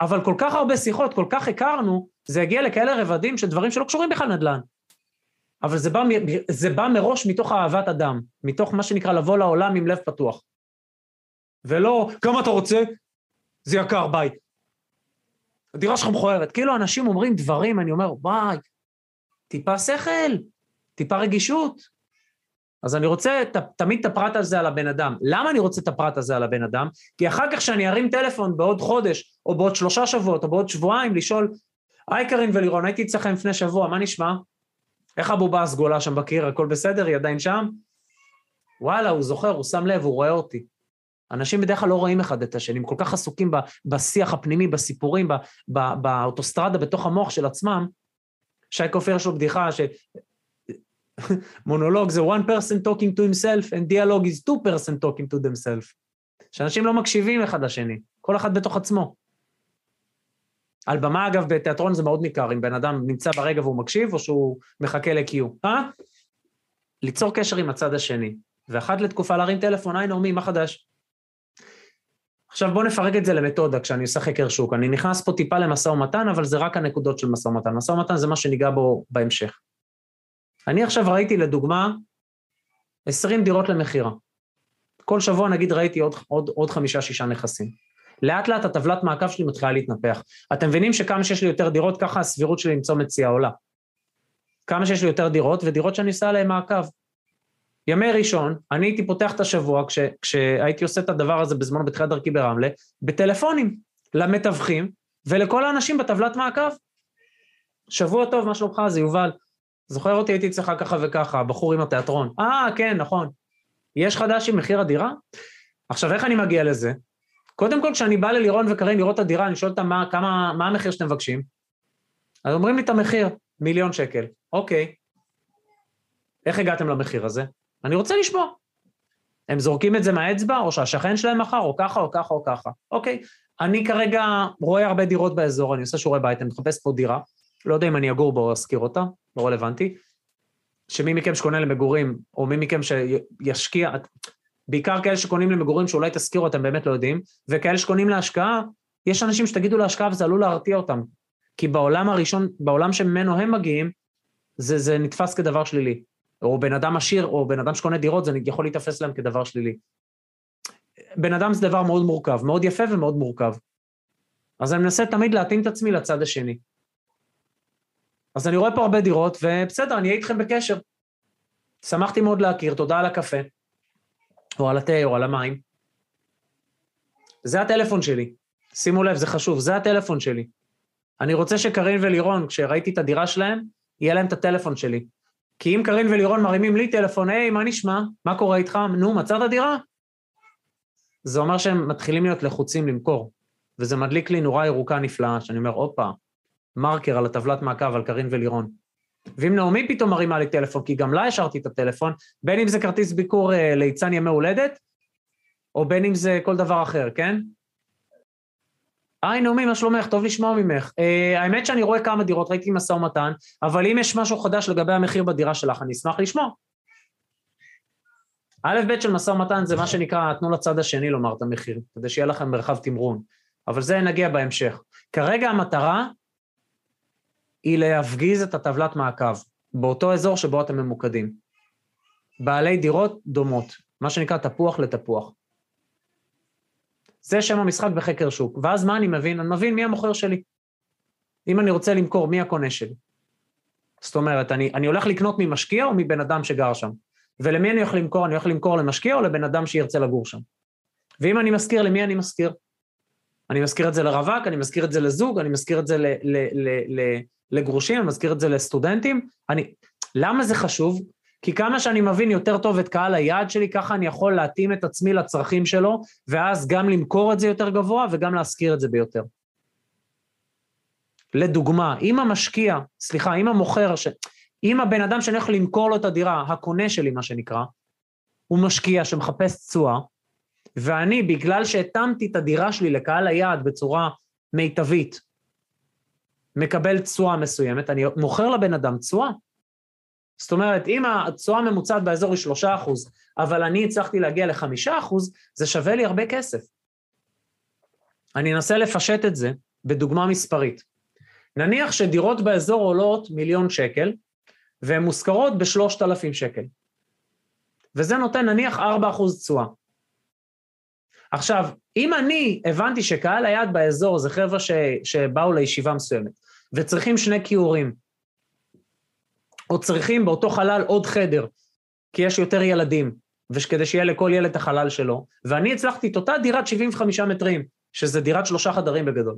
אבל כל כך הרבה שיחות, כל כך הכרנו, זה הגיע לכאלה רבדים של דברים שלא קשורים בכלל נדל"ן. אבל זה בא, זה בא מראש מתוך אהבת אדם, מתוך מה שנקרא לבוא לעולם עם לב פתוח. ולא, כמה אתה רוצה? זה יקר, ביי. הדירה שלך מכוערת. כאילו אנשים אומרים דברים, אני אומר, וואי, טיפה שכל, טיפה רגישות. אז אני רוצה ת, תמיד את הפרט הזה על הבן אדם. למה אני רוצה את הפרט הזה על הבן אדם? כי אחר כך כשאני ארים טלפון בעוד חודש, או בעוד שלושה שבועות, או בעוד שבועיים, לשאול, היי קרין ולירון, הייתי אצלכם לפני שבוע, מה נשמע? איך הבובה הסגולה שם בקיר, הכל בסדר? היא עדיין שם? וואלה, הוא זוכר, הוא שם לב, הוא רואה אותי. אנשים בדרך כלל לא רואים אחד את השני, הם כל כך עסוקים בשיח הפנימי, בסיפורים, באוטוסטרדה בתוך המוח של עצמם. שי כופר יש לו בדיחה ש... (laughs) מונולוג זה one person talking to himself and dialogue is two person talking to themselves. שאנשים לא מקשיבים אחד לשני, כל אחד בתוך עצמו. על במה, אגב, בתיאטרון זה מאוד ניכר, אם בן אדם נמצא ברגע והוא מקשיב, או שהוא מחכה ל-Q. אה? ליצור קשר עם הצד השני, ואחת לתקופה להרים טלפון, היי נעמי, מה חדש? עכשיו בואו נפרק את זה למתודה כשאני עושה חקר שוק. אני נכנס פה טיפה למשא ומתן, אבל זה רק הנקודות של משא ומתן. משא ומתן זה מה שניגע בו בהמשך. אני עכשיו ראיתי לדוגמה 20 דירות למכירה. כל שבוע נגיד ראיתי עוד, עוד, עוד חמישה-שישה נכסים. לאט לאט הטבלת מעקב שלי מתחילה להתנפח. אתם מבינים שכמה שיש לי יותר דירות, ככה הסבירות שלי למצוא מציאה עולה. כמה שיש לי יותר דירות, ודירות שאני עושה עליהן מעקב. ימי ראשון, אני הייתי פותח את השבוע, כש, כשהייתי עושה את הדבר הזה בזמן בתחילת דרכי ברמלה, בטלפונים למתווכים ולכל האנשים בטבלת מעקב. שבוע טוב, מה שלומך? זה יובל. זוכר אותי, הייתי אצלך ככה וככה, הבחור עם התיאטרון. אה, כן, נכון. יש חדש עם מחיר הדירה? עכשיו, איך אני מגיע לזה? קודם כל, כשאני בא ללירון וקרין לראות את הדירה, אני שואל אותם מה, כמה, מה המחיר שאתם מבקשים. אז אומרים לי את המחיר, מיליון שקל. אוקיי. איך הגעתם למחיר הזה? אני רוצה לשמוע. הם זורקים את זה מהאצבע, או שהשכן שלהם מכר, או ככה, או ככה, או ככה. אוקיי. אני כרגע רואה הרבה דירות באזור, אני עושה שיעורי בית, אני מחפש פה דירה. לא יודע אם אני אגור בו או אשכיר אותה, לא רלוונטי. שמי מכם שקונה למגורים, או מי מכם שישקיע, בעיקר כאלה שקונים למגורים שאולי תשכירו, אתם באמת לא יודעים, וכאלה שקונים להשקעה, יש אנשים שתגידו להשקעה וזה עלול להרתיע אותם. כי בעולם הראשון, בעולם שממנו הם מגיעים, זה, זה נתפס כדבר שלילי. או בן אדם עשיר, או בן אדם שקונה דירות, זה יכול להיתפס להם כדבר שלילי. בן אדם זה דבר מאוד מורכב, מאוד יפה ומאוד מורכב. אז אני מנסה תמיד להתאים את עצמי לצד השני. אז אני רואה פה הרבה דירות, ובסדר, אני אהיה איתכם בקשר. שמחתי מאוד להכיר, תודה על הקפה, או על התה, או על המים. זה הטלפון שלי. שימו לב, זה חשוב, זה הטלפון שלי. אני רוצה שקרין ולירון, כשראיתי את הדירה שלהם, יהיה להם את הטלפון שלי. כי אם קרין ולירון מרימים לי טלפון, היי, מה נשמע? מה קורה איתך? נו, מצאת דירה? זה אומר שהם מתחילים להיות לחוצים למכור. וזה מדליק לי נורה ירוקה נפלאה, שאני אומר, הופה, מרקר על הטבלת מעקב על קרין ולירון. ואם נעמי פתאום מרימה לי טלפון, כי גם לה השארתי את הטלפון, בין אם זה כרטיס ביקור אה, ליצן ימי הולדת, או בין אם זה כל דבר אחר, כן? היי נעמי, מה שלומך? טוב לשמוע ממך. Uh, האמת שאני רואה כמה דירות, ראיתי משא ומתן, אבל אם יש משהו חדש לגבי המחיר בדירה שלך, אני אשמח לשמוע. א' ב' של משא ומתן זה מה שנקרא, תנו לצד השני לומר את המחיר, כדי שיהיה לכם מרחב תמרון. אבל זה נגיע בהמשך. כרגע המטרה היא להפגיז את הטבלת מעקב באותו אזור שבו אתם ממוקדים. בעלי דירות דומות, מה שנקרא תפוח לתפוח. זה שם המשחק בחקר שוק. ואז מה אני מבין? אני מבין מי המוכר שלי. אם אני רוצה למכור, מי הקונה שלי? זאת אומרת, אני, אני הולך לקנות ממשקיע או מבן אדם שגר שם? ולמי אני הולך למכור? אני הולך למכור למשקיע או לבן אדם שירצה לגור שם? ואם אני משכיר, למי אני משכיר? אני משכיר את זה לרווק, אני משכיר את זה לזוג, אני משכיר את זה ל, ל, ל, לגרושים, אני מזכיר את זה לסטודנטים. אני... למה זה חשוב? כי כמה שאני מבין יותר טוב את קהל היעד שלי, ככה אני יכול להתאים את עצמי לצרכים שלו, ואז גם למכור את זה יותר גבוה וגם להשכיר את זה ביותר. לדוגמה, אם המשקיע, סליחה, אם המוכר, ש... אם הבן אדם שאני הולך למכור לו את הדירה, הקונה שלי, מה שנקרא, הוא משקיע שמחפש תשואה, ואני, בגלל שהתאמתי את הדירה שלי לקהל היעד בצורה מיטבית, מקבל תשואה מסוימת, אני מוכר לבן אדם תשואה. זאת אומרת, אם התשואה הממוצעת באזור היא שלושה אחוז, אבל אני הצלחתי להגיע לחמישה אחוז, זה שווה לי הרבה כסף. אני אנסה לפשט את זה בדוגמה מספרית. נניח שדירות באזור עולות מיליון שקל, והן מושכרות בשלושת אלפים שקל. וזה נותן נניח ארבע אחוז תשואה. עכשיו, אם אני הבנתי שקהל היעד באזור זה חבר'ה ש, שבאו לישיבה מסוימת, וצריכים שני כיורים, או צריכים באותו חלל עוד חדר, כי יש יותר ילדים, וכדי שיהיה לכל ילד את החלל שלו, ואני הצלחתי את אותה דירת 75 מטרים, שזה דירת שלושה חדרים בגדול,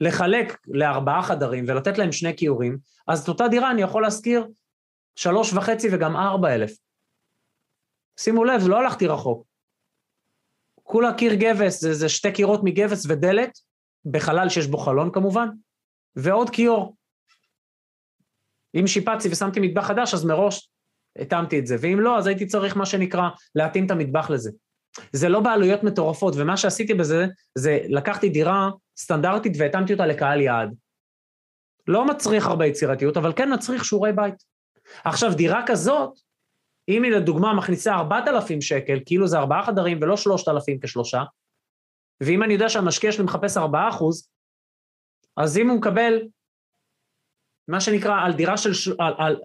לחלק לארבעה חדרים ולתת להם שני כיורים, אז את אותה דירה אני יכול להשכיר שלוש וחצי וגם ארבע אלף. שימו לב, לא הלכתי רחוק. כולה קיר גבס, זה, זה שתי קירות מגבס ודלת, בחלל שיש בו חלון כמובן, ועוד כיור. אם שיפצתי ושמתי מטבח חדש, אז מראש התאמתי את זה, ואם לא, אז הייתי צריך מה שנקרא להתאים את המטבח לזה. זה לא בעלויות מטורפות, ומה שעשיתי בזה, זה לקחתי דירה סטנדרטית והתאמתי אותה לקהל יעד. לא מצריך הרבה יצירתיות, אבל כן מצריך שיעורי בית. עכשיו, דירה כזאת, אם היא לדוגמה מכניסה 4,000 שקל, כאילו זה ארבעה חדרים ולא 3,000 כשלושה, ואם אני יודע שהמשקיע שלי מחפש 4 אחוז, אז אם הוא מקבל, מה שנקרא, על דירה של, על, על,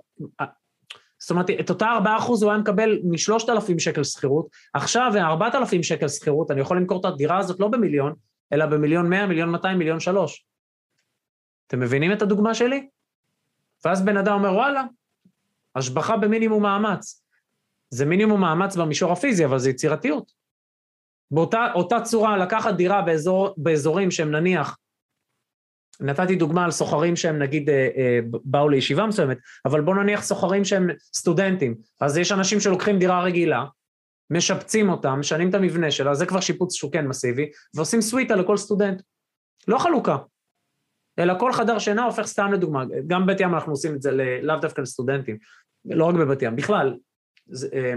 זאת אומרת, את אותה 4 אחוז הוא היה מקבל מ-3,000 שקל שכירות, עכשיו 4,000 שקל שכירות, אני יכול למכור את הדירה הזאת לא במיליון, אלא במיליון 100, מיליון 200, מיליון 3. אתם מבינים את הדוגמה שלי? ואז בן אדם אומר, וואלה, השבחה במינימום מאמץ. זה מינימום מאמץ במישור הפיזי, אבל זה יצירתיות. באותה צורה, לקחת דירה באזור, באזורים שהם נניח, נתתי דוגמה על סוחרים שהם נגיד אה, אה, באו לישיבה מסוימת, אבל בואו נניח סוחרים שהם סטודנטים, אז יש אנשים שלוקחים דירה רגילה, משפצים אותה, משנים את המבנה שלה, זה כבר שיפוץ שהוא כן מסיבי, ועושים סוויטה לכל סטודנט. לא חלוקה, אלא כל חדר שינה הופך סתם לדוגמה, גם בבת ים אנחנו עושים את זה לאו דווקא לסטודנטים, לא רק בבת ים, בכלל. אה,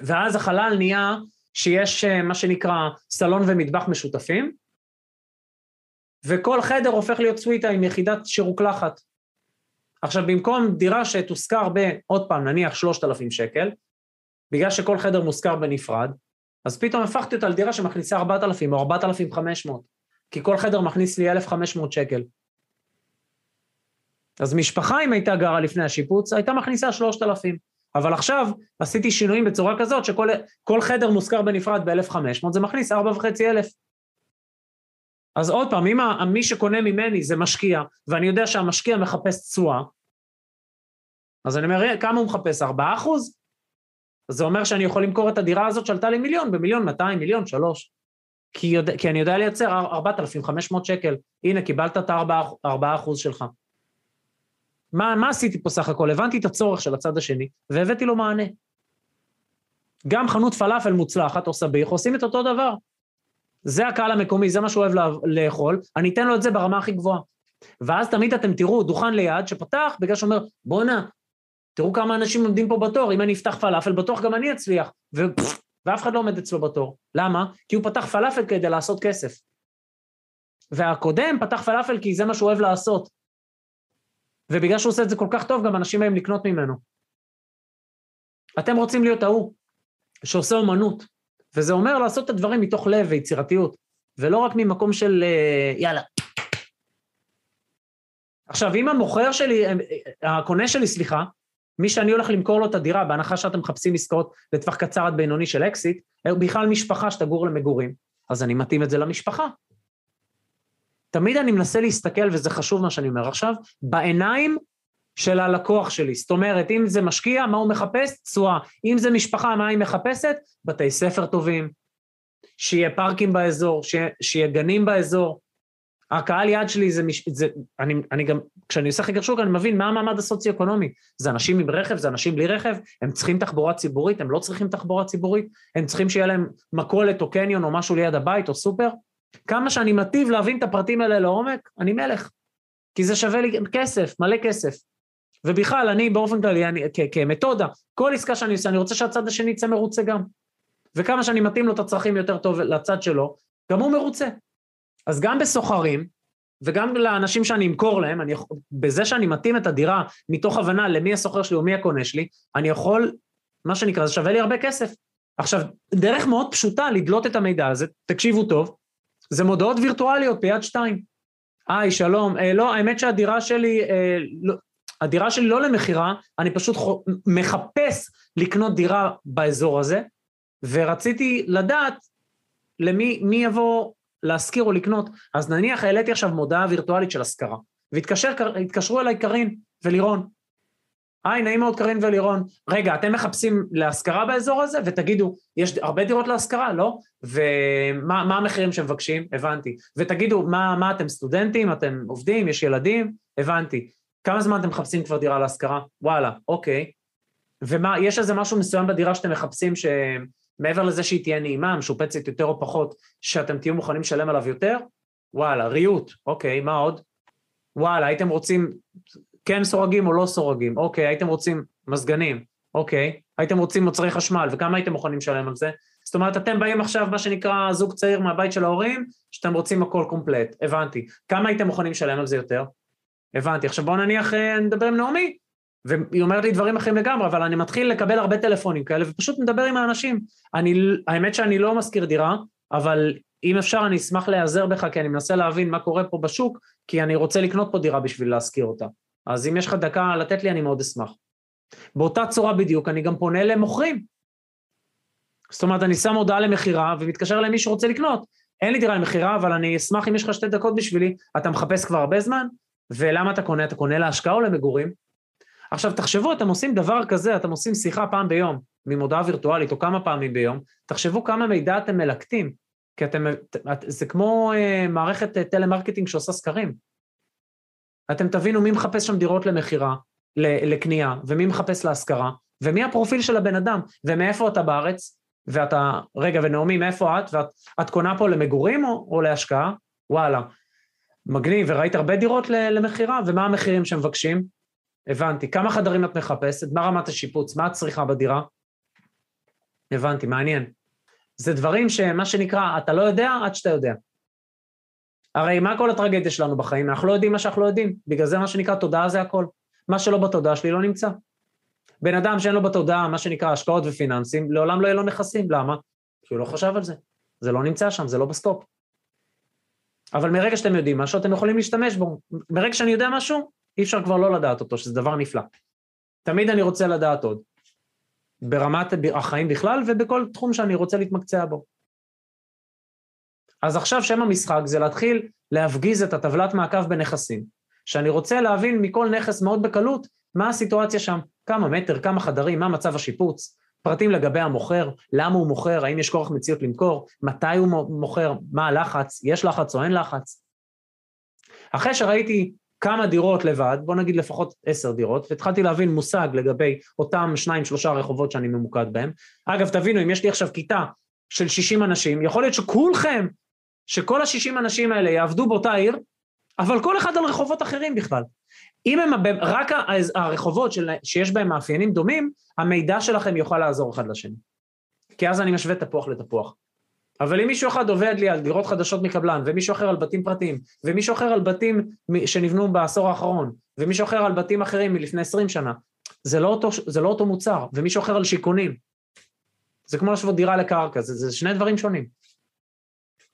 ואז החלל נהיה שיש אה, מה שנקרא סלון ומטבח משותפים, וכל חדר הופך להיות סוויטה עם יחידת שירוקלחת. עכשיו, במקום דירה שתושכר בעוד פעם, נניח 3,000 שקל, בגלל שכל חדר מושכר בנפרד, אז פתאום הפכתי אותה לדירה שמכניסה 4,000 או 4,500, כי כל חדר מכניס לי 1,500 שקל. אז משפחה, אם הייתה גרה לפני השיפוץ, הייתה מכניסה 3,000. אבל עכשיו עשיתי שינויים בצורה כזאת שכל חדר מושכר בנפרד ב-1,500, זה מכניס 4,500. אז עוד פעם, אם מי שקונה ממני זה משקיע, ואני יודע שהמשקיע מחפש תשואה, אז אני אומר, כמה הוא מחפש? 4 אחוז? זה אומר שאני יכול למכור את הדירה הזאת שעלתה לי מיליון, במיליון 200, מיליון 3. כי, יודע, כי אני יודע לייצר 4,500 שקל. הנה, קיבלת את ה-4 אחוז שלך. מה, מה עשיתי פה סך הכל? הבנתי את הצורך של הצד השני, והבאתי לו מענה. גם חנות פלאפל מוצלחת או סביח עושים את אותו דבר. זה הקהל המקומי, זה מה שהוא אוהב לאכול, אני אתן לו את זה ברמה הכי גבוהה. ואז תמיד אתם תראו דוכן ליד שפתח בגלל שאומר, בואנה, תראו כמה אנשים עומדים פה בתור, אם אני אפתח פלאפל, בטוח גם אני אצליח. ו... ואף אחד לא עומד אצלו בתור. למה? כי הוא פתח פלאפל כדי לעשות כסף. והקודם פתח פלאפל כי זה מה שהוא אוהב לעשות. ובגלל שהוא עושה את זה כל כך טוב, גם אנשים באים לקנות ממנו. אתם רוצים להיות ההוא שעושה אומנות, וזה אומר לעשות את הדברים מתוך לב ויצירתיות, ולא רק ממקום של אה, יאללה. עכשיו, אם המוכר שלי, אה, אה, הקונה שלי, סליחה, מי שאני הולך למכור לו את הדירה, בהנחה שאתם מחפשים עסקאות לטווח קצר עד בינוני של אקזיט, בכלל משפחה שתגור למגורים, אז אני מתאים את זה למשפחה. תמיד אני מנסה להסתכל, וזה חשוב מה שאני אומר עכשיו, בעיניים של הלקוח שלי. זאת אומרת, אם זה משקיע, מה הוא מחפש? תשואה. אם זה משפחה, מה היא מחפשת? בתי ספר טובים, שיהיה פארקים באזור, שיהיה, שיהיה גנים באזור. הקהל יעד שלי זה, מש... זה אני, אני גם, כשאני עושה חקר שוק, אני מבין מה המעמד הסוציו-אקונומי. זה אנשים עם רכב, זה אנשים בלי רכב, הם צריכים תחבורה ציבורית, הם לא צריכים תחבורה ציבורית, הם צריכים שיהיה להם מכולת או קניון או משהו ליד הבית או סופר. כמה שאני מטיב להבין את הפרטים האלה לעומק, אני מלך. כי זה שווה לי כסף, מלא כסף. ובכלל, אני באופן כללי, אני, כ- כמתודה, כל עסקה שאני עושה, אני רוצה שהצד השני יצא מרוצה גם. וכמה שאני מתאים לו את הצרכים יותר טוב לצד שלו, גם הוא מרוצה. אז גם בסוחרים, וגם לאנשים שאני אמכור להם, אני, בזה שאני מתאים את הדירה מתוך הבנה למי הסוחר שלי או מי הקונה שלי, אני יכול, מה שנקרא, זה שווה לי הרבה כסף. עכשיו, דרך מאוד פשוטה לדלות את המידע הזה, תקשיבו טוב, זה מודעות וירטואליות ביד שתיים. היי, שלום, אה, לא, האמת שהדירה שלי, אה, לא, הדירה שלי לא למכירה, אני פשוט מחפש לקנות דירה באזור הזה, ורציתי לדעת למי מי יבוא להשכיר או לקנות. אז נניח העליתי עכשיו מודעה וירטואלית של השכרה, והתקשרו אליי קארין ולירון. היי, נעים מאוד קארין ולירון. רגע, אתם מחפשים להשכרה באזור הזה? ותגידו, יש הרבה דירות להשכרה, לא? ומה המחירים שמבקשים? הבנתי. ותגידו, מה, מה אתם סטודנטים? אתם עובדים? יש ילדים? הבנתי. כמה זמן אתם מחפשים כבר דירה להשכרה? וואלה, אוקיי. ומה, יש איזה משהו מסוים בדירה שאתם מחפשים שמעבר לזה שהיא תהיה נעימה, משופצת יותר או פחות, שאתם תהיו מוכנים לשלם עליו יותר? וואלה, ריהוט, אוקיי, מה עוד? וואלה, הייתם רוצים כן סורגים או לא סורגים? אוקיי, הייתם רוצים מזגנים? אוקיי. הייתם רוצים מוצרי חשמל, וכמה הייתם מוכנים לשלם על זה? זאת אומרת, אתם באים עכשיו, מה שנקרא, זוג צעיר מהבית של ההורים, שאתם רוצים הכל קומפלט, הבנתי. כמה הייתם מוכנים לשלם על זה יותר? הבנתי. עכשיו בואו נניח, אה, נדבר עם נעמי, והיא אומרת לי דברים אחרים לגמרי, אבל אני מתחיל לקבל הרבה טלפונים כאלה, ופשוט מדבר עם האנשים. אני, האמת שאני לא משכיר דירה, אבל אם אפשר, אני אשמח להיעזר בך, כי אני מנסה להבין מה קורה פה בשוק, כי אני רוצה לקנות פה דירה בשביל להשכיר אותה. אז אם יש לך דקה לתת לי, אני מאוד אשמח. באותה צורה בדיוק, אני גם פונה למוכרים. זאת אומרת, אני שם הודעה למכירה ומתקשר למי שרוצה לקנות. אין לי דירה למכירה, אבל אני אשמח אם יש לך שתי דקות בשבילי, אתה מחפש כבר הרבה זמן, ולמה אתה קונה? אתה קונה להשקעה או למגורים? עכשיו, תחשבו, אתם עושים דבר כזה, אתם עושים שיחה פעם ביום, ממודעה וירטואלית, או כמה פעמים ביום, תחשבו כמה מידע אתם מלקטים, כי אתם, זה כמו אה, מערכת אה, טלמרקטינג שעושה סקרים. אתם תבינו מי מחפש שם דירות למכירה, לקנייה, ומי מחפש להשכרה, ומי הפרופיל של הבן אדם, ומאיפה אתה בארץ, ואתה, רגע, ונעמי, מאיפה את? ואת קונה פה למגורים או, או להשקעה? וואלה. מגניב, וראית הרבה דירות למכירה, ומה המחירים שמבקשים? הבנתי. כמה חדרים את מחפשת? מה רמת השיפוץ? מה את צריכה בדירה? הבנתי, מעניין. זה דברים שמה שנקרא, אתה לא יודע עד שאתה יודע. הרי מה כל הטרגדיה שלנו בחיים? אנחנו לא יודעים מה שאנחנו לא יודעים. בגלל זה מה שנקרא תודעה זה הכל. מה שלא בתודעה שלי לא נמצא. בן אדם שאין לו בתודעה מה שנקרא השקעות ופיננסים, לעולם לא יהיה לו נכסים. למה? כי הוא לא חשב על זה. זה לא נמצא שם, זה לא ב scope. אבל מרגע שאתם יודעים משהו, אתם יכולים להשתמש בו. מרגע שאני יודע משהו, אי אפשר כבר לא לדעת אותו, שזה דבר נפלא. תמיד אני רוצה לדעת עוד. ברמת החיים בכלל ובכל תחום שאני רוצה להתמקצע בו. אז עכשיו שם המשחק זה להתחיל להפגיז את הטבלת מעקב בנכסים, שאני רוצה להבין מכל נכס מאוד בקלות מה הסיטואציה שם, כמה מטר, כמה חדרים, מה מצב השיפוץ, פרטים לגבי המוכר, למה הוא מוכר, האם יש כורח מציאות למכור, מתי הוא מוכר, מה הלחץ, יש לחץ או אין לחץ. אחרי שראיתי כמה דירות לבד, בוא נגיד לפחות עשר דירות, והתחלתי להבין מושג לגבי אותם שניים שלושה רחובות שאני ממוקד בהם. אגב, תבינו, אם יש לי עכשיו כיתה של 60 אנשים, יכול להיות שכולכם, שכל ה-60 אנשים האלה יעבדו באותה עיר, אבל כל אחד על רחובות אחרים בכלל. אם הם רק הרחובות של, שיש בהם מאפיינים דומים, המידע שלכם יוכל לעזור אחד לשני. כי אז אני משווה תפוח לתפוח. אבל אם מישהו אחד עובד לי על דירות חדשות מקבלן, ומישהו אחר על בתים פרטיים, ומישהו אחר על בתים שנבנו בעשור האחרון, ומישהו אחר על בתים אחרים מלפני עשרים שנה, זה לא אותו, זה לא אותו מוצר, ומישהו אחר על שיכונים. זה כמו לשוות דירה לקרקע, זה, זה שני דברים שונים.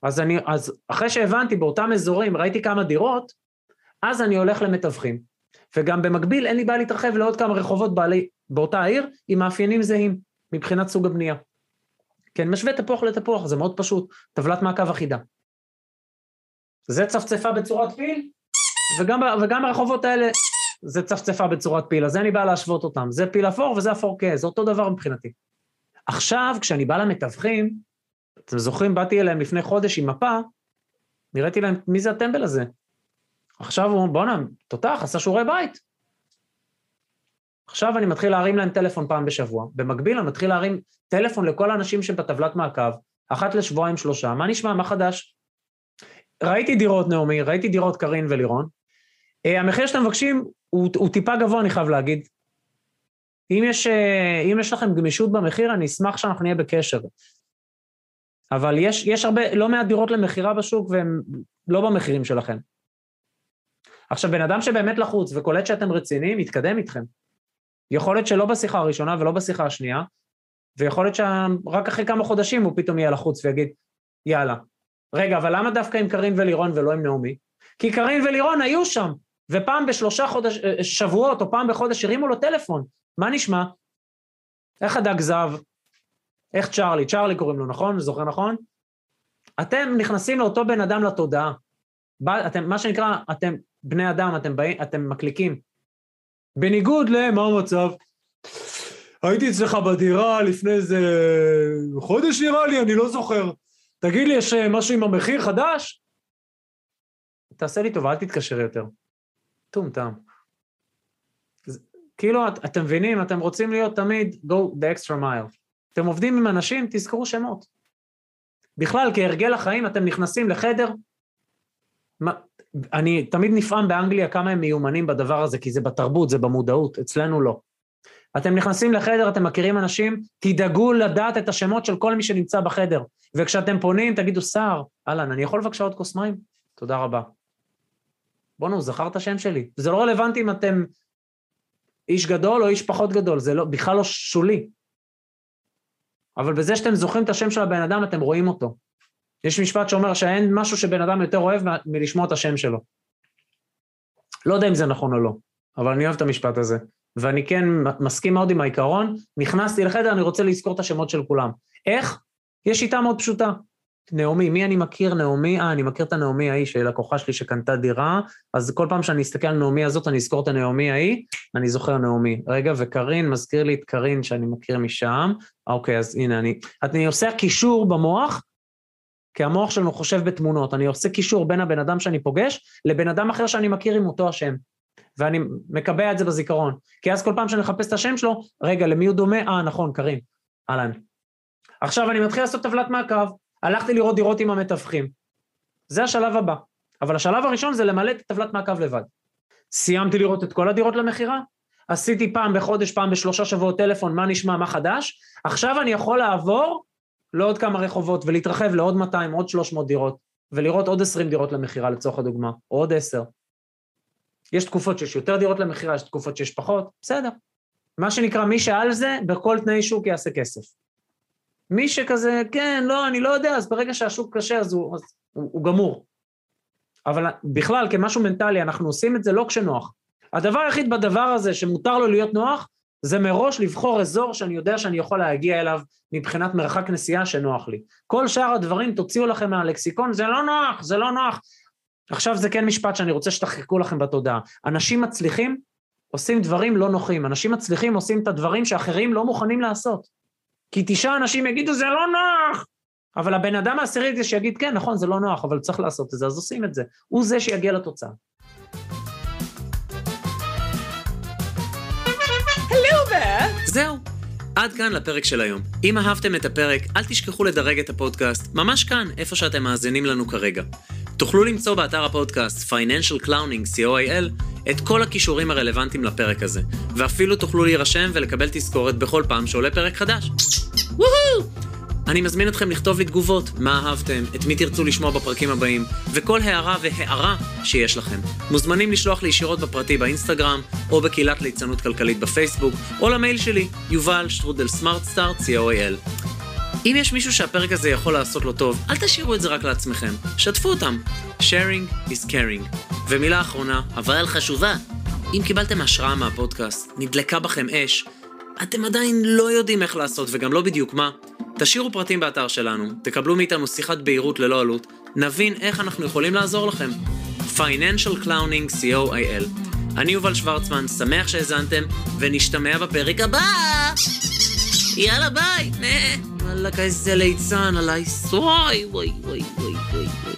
אז, אני, אז אחרי שהבנתי באותם אזורים, ראיתי כמה דירות, אז אני הולך למתווכים. וגם במקביל אין לי בעיה להתרחב לעוד כמה רחובות בעלי, באותה העיר עם מאפיינים זהים מבחינת סוג הבנייה. כן, משווה תפוח לתפוח, זה מאוד פשוט, טבלת מעקב אחידה. זה צפצפה בצורת פיל, וגם, וגם הרחובות האלה זה צפצפה בצורת פיל, אז אין לי בעיה להשוות אותם. זה פיל אפור וזה אפור כהה, זה אותו דבר מבחינתי. עכשיו, כשאני בא למתווכים, אתם זוכרים, באתי אליהם לפני חודש עם מפה, נראיתי להם, מי זה הטמבל הזה? עכשיו הוא בואנה, תותח, עשה שיעורי בית. עכשיו אני מתחיל להרים להם טלפון פעם בשבוע, במקביל אני מתחיל להרים טלפון לכל האנשים שבטבלת מעקב, אחת לשבועיים שלושה, מה נשמע, מה חדש? ראיתי דירות נעמי, ראיתי דירות קארין ולירון, אה, המחיר שאתם מבקשים הוא, הוא טיפה גבוה, אני חייב להגיד. אם יש, אה, אם יש לכם גמישות במחיר, אני אשמח שאנחנו נהיה בקשר. אבל יש, יש הרבה, לא מעט דירות למכירה בשוק והם לא במחירים שלכם. עכשיו, בן אדם שבאמת לחוץ וקולט שאתם רציניים, יתקדם איתכם. יכול להיות שלא בשיחה הראשונה ולא בשיחה השנייה, ויכול להיות שרק אחרי כמה חודשים הוא פתאום יהיה לחוץ ויגיד, יאללה. רגע, אבל למה דווקא עם קארין ולירון ולא עם נעמי? כי קארין ולירון היו שם, ופעם בשלושה חודש, אה, שבועות או פעם בחודש הרימו לו טלפון. מה נשמע? איך הדג זהב? איך צ'ארלי? צ'ארלי קוראים לו, נכון? זוכר נכון? אתם נכנסים לאותו בן אדם לתודעה. אתם, מה שנקרא, אתם בני אדם, אתם, באים, אתם מקליקים. בניגוד למה המצב? הייתי אצלך בדירה לפני איזה חודש נראה לי, אני לא זוכר. תגיד לי, יש אה, משהו עם המחיר חדש? תעשה לי טובה, אל תתקשר יותר. טומטם. כאילו, את, אתם מבינים, אתם רוצים להיות תמיד go the extra mile. אתם עובדים עם אנשים, תזכרו שמות. בכלל, כהרגל החיים, אתם נכנסים לחדר, אני תמיד נפעם באנגליה כמה הם מיומנים בדבר הזה, כי זה בתרבות, זה במודעות, אצלנו לא. אתם נכנסים לחדר, אתם מכירים אנשים, תדאגו לדעת את השמות של כל מי שנמצא בחדר. וכשאתם פונים, תגידו, סער, אהלן, אני יכול בבקשה עוד כוס מים? תודה רבה. בואנה, הוא זכר את השם שלי. זה לא רלוונטי אם אתם איש גדול או איש פחות גדול, זה לא, בכלל לא שולי. אבל בזה שאתם זוכרים את השם של הבן אדם, אתם רואים אותו. יש משפט שאומר שאין משהו שבן אדם יותר אוהב מלשמוע את השם שלו. לא יודע אם זה נכון או לא, אבל אני אוהב את המשפט הזה. ואני כן מסכים מאוד עם העיקרון, נכנסתי לחדר, אני רוצה לזכור את השמות של כולם. איך? יש שיטה מאוד פשוטה. נעמי, מי אני מכיר? נעמי, אה, אני מכיר את הנעמי ההיא של לקוחה שלי שקנתה דירה, אז כל פעם שאני אסתכל על נעמי הזאת, אני אזכור את הנעמי ההיא, אני זוכר נעמי. רגע, וקרין, מזכיר לי את קרין שאני מכיר משם. אוקיי, אז הנה, אני... אני עושה קישור במוח, כי המוח שלנו חושב בתמונות. אני עושה קישור בין הבן אדם שאני פוגש לבן אדם אחר שאני מכיר עם אותו השם. ואני מקבע את זה בזיכרון. כי אז כל פעם שאני מחפש את השם שלו, רגע, למי הוא דומה? אה, נכון, קרין. אהלן. עכשיו אני מתחיל לעשות טבלת מעקב. הלכתי לראות דירות עם המתווכים. זה השלב הבא. אבל השלב הראשון זה למלא את טבלת מעקב לבד. סיימתי לראות את כל הדירות למכירה, עשיתי פעם בחודש, פעם בשלושה שבועות טלפון, מה נשמע, מה חדש, עכשיו אני יכול לעבור לעוד כמה רחובות ולהתרחב לעוד 200, עוד 300 דירות, ולראות עוד 20 דירות למכירה לצורך הדוגמה, או עוד 10. יש תקופות שיש יותר דירות למכירה, יש תקופות שיש פחות, בסדר. מה שנקרא, מי שעל זה, בכל תנאי שוק יעשה כסף. מי שכזה, כן, לא, אני לא יודע, אז ברגע שהשוק קשה אז הוא, אז הוא, הוא גמור. אבל בכלל, כמשהו מנטלי, אנחנו עושים את זה לא כשנוח. הדבר היחיד בדבר הזה שמותר לו להיות נוח, זה מראש לבחור אזור שאני יודע שאני יכול להגיע אליו מבחינת מרחק נסיעה שנוח לי. כל שאר הדברים תוציאו לכם מהלקסיקון, זה לא נוח, זה לא נוח. עכשיו זה כן משפט שאני רוצה שתחקקו לכם בתודעה. אנשים מצליחים עושים דברים לא נוחים, אנשים מצליחים עושים את הדברים שאחרים לא מוכנים לעשות. כי תשעה אנשים יגידו, זה לא נוח! אבל הבן אדם העשירי זה שיגיד, כן, נכון, זה לא נוח, אבל צריך לעשות את זה, אז עושים את זה. הוא זה שיגיע לתוצאה. זהו. עד כאן לפרק של היום. אם אהבתם את הפרק, אל תשכחו לדרג את הפודקאסט, ממש כאן, איפה שאתם מאזינים לנו כרגע. תוכלו למצוא באתר הפודקאסט Financial Clowning co.il את כל הכישורים הרלוונטיים לפרק הזה, ואפילו תוכלו להירשם ולקבל תזכורת בכל פעם שעולה פרק חדש. וואו! אני מזמין אתכם לכתוב לי תגובות, מה אהבתם, את מי תרצו לשמוע בפרקים הבאים, וכל הערה והערה שיש לכם. מוזמנים לשלוח לי ישירות בפרטי באינסטגרם, או בקהילת ליצנות כלכלית בפייסבוק, או למייל שלי, יובל שטרודל סמארטסטארט, co.il. אם יש מישהו שהפרק הזה יכול לעשות לו טוב, אל תשאירו את זה רק לעצמכם, שתפו אותם. sharing is caring. ומילה אחרונה, אבל חשובה, אם קיבלתם השראה מהפודקאסט, נדלקה בכם אש, אתם עדיין לא יודעים איך לעשות וגם לא בדיוק מה, תשאירו פרטים באתר שלנו, תקבלו מאיתנו שיחת בהירות ללא עלות, נבין איך אנחנו יכולים לעזור לכם. Financial Clowning co.il אני יובל שוורצמן, שמח שהאזנתם, ונשתמע בפרק הבא! יאללה ביי! וואלכ איזה ליצן עליי, וואי וואי וואי וואי וואי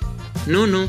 נו נו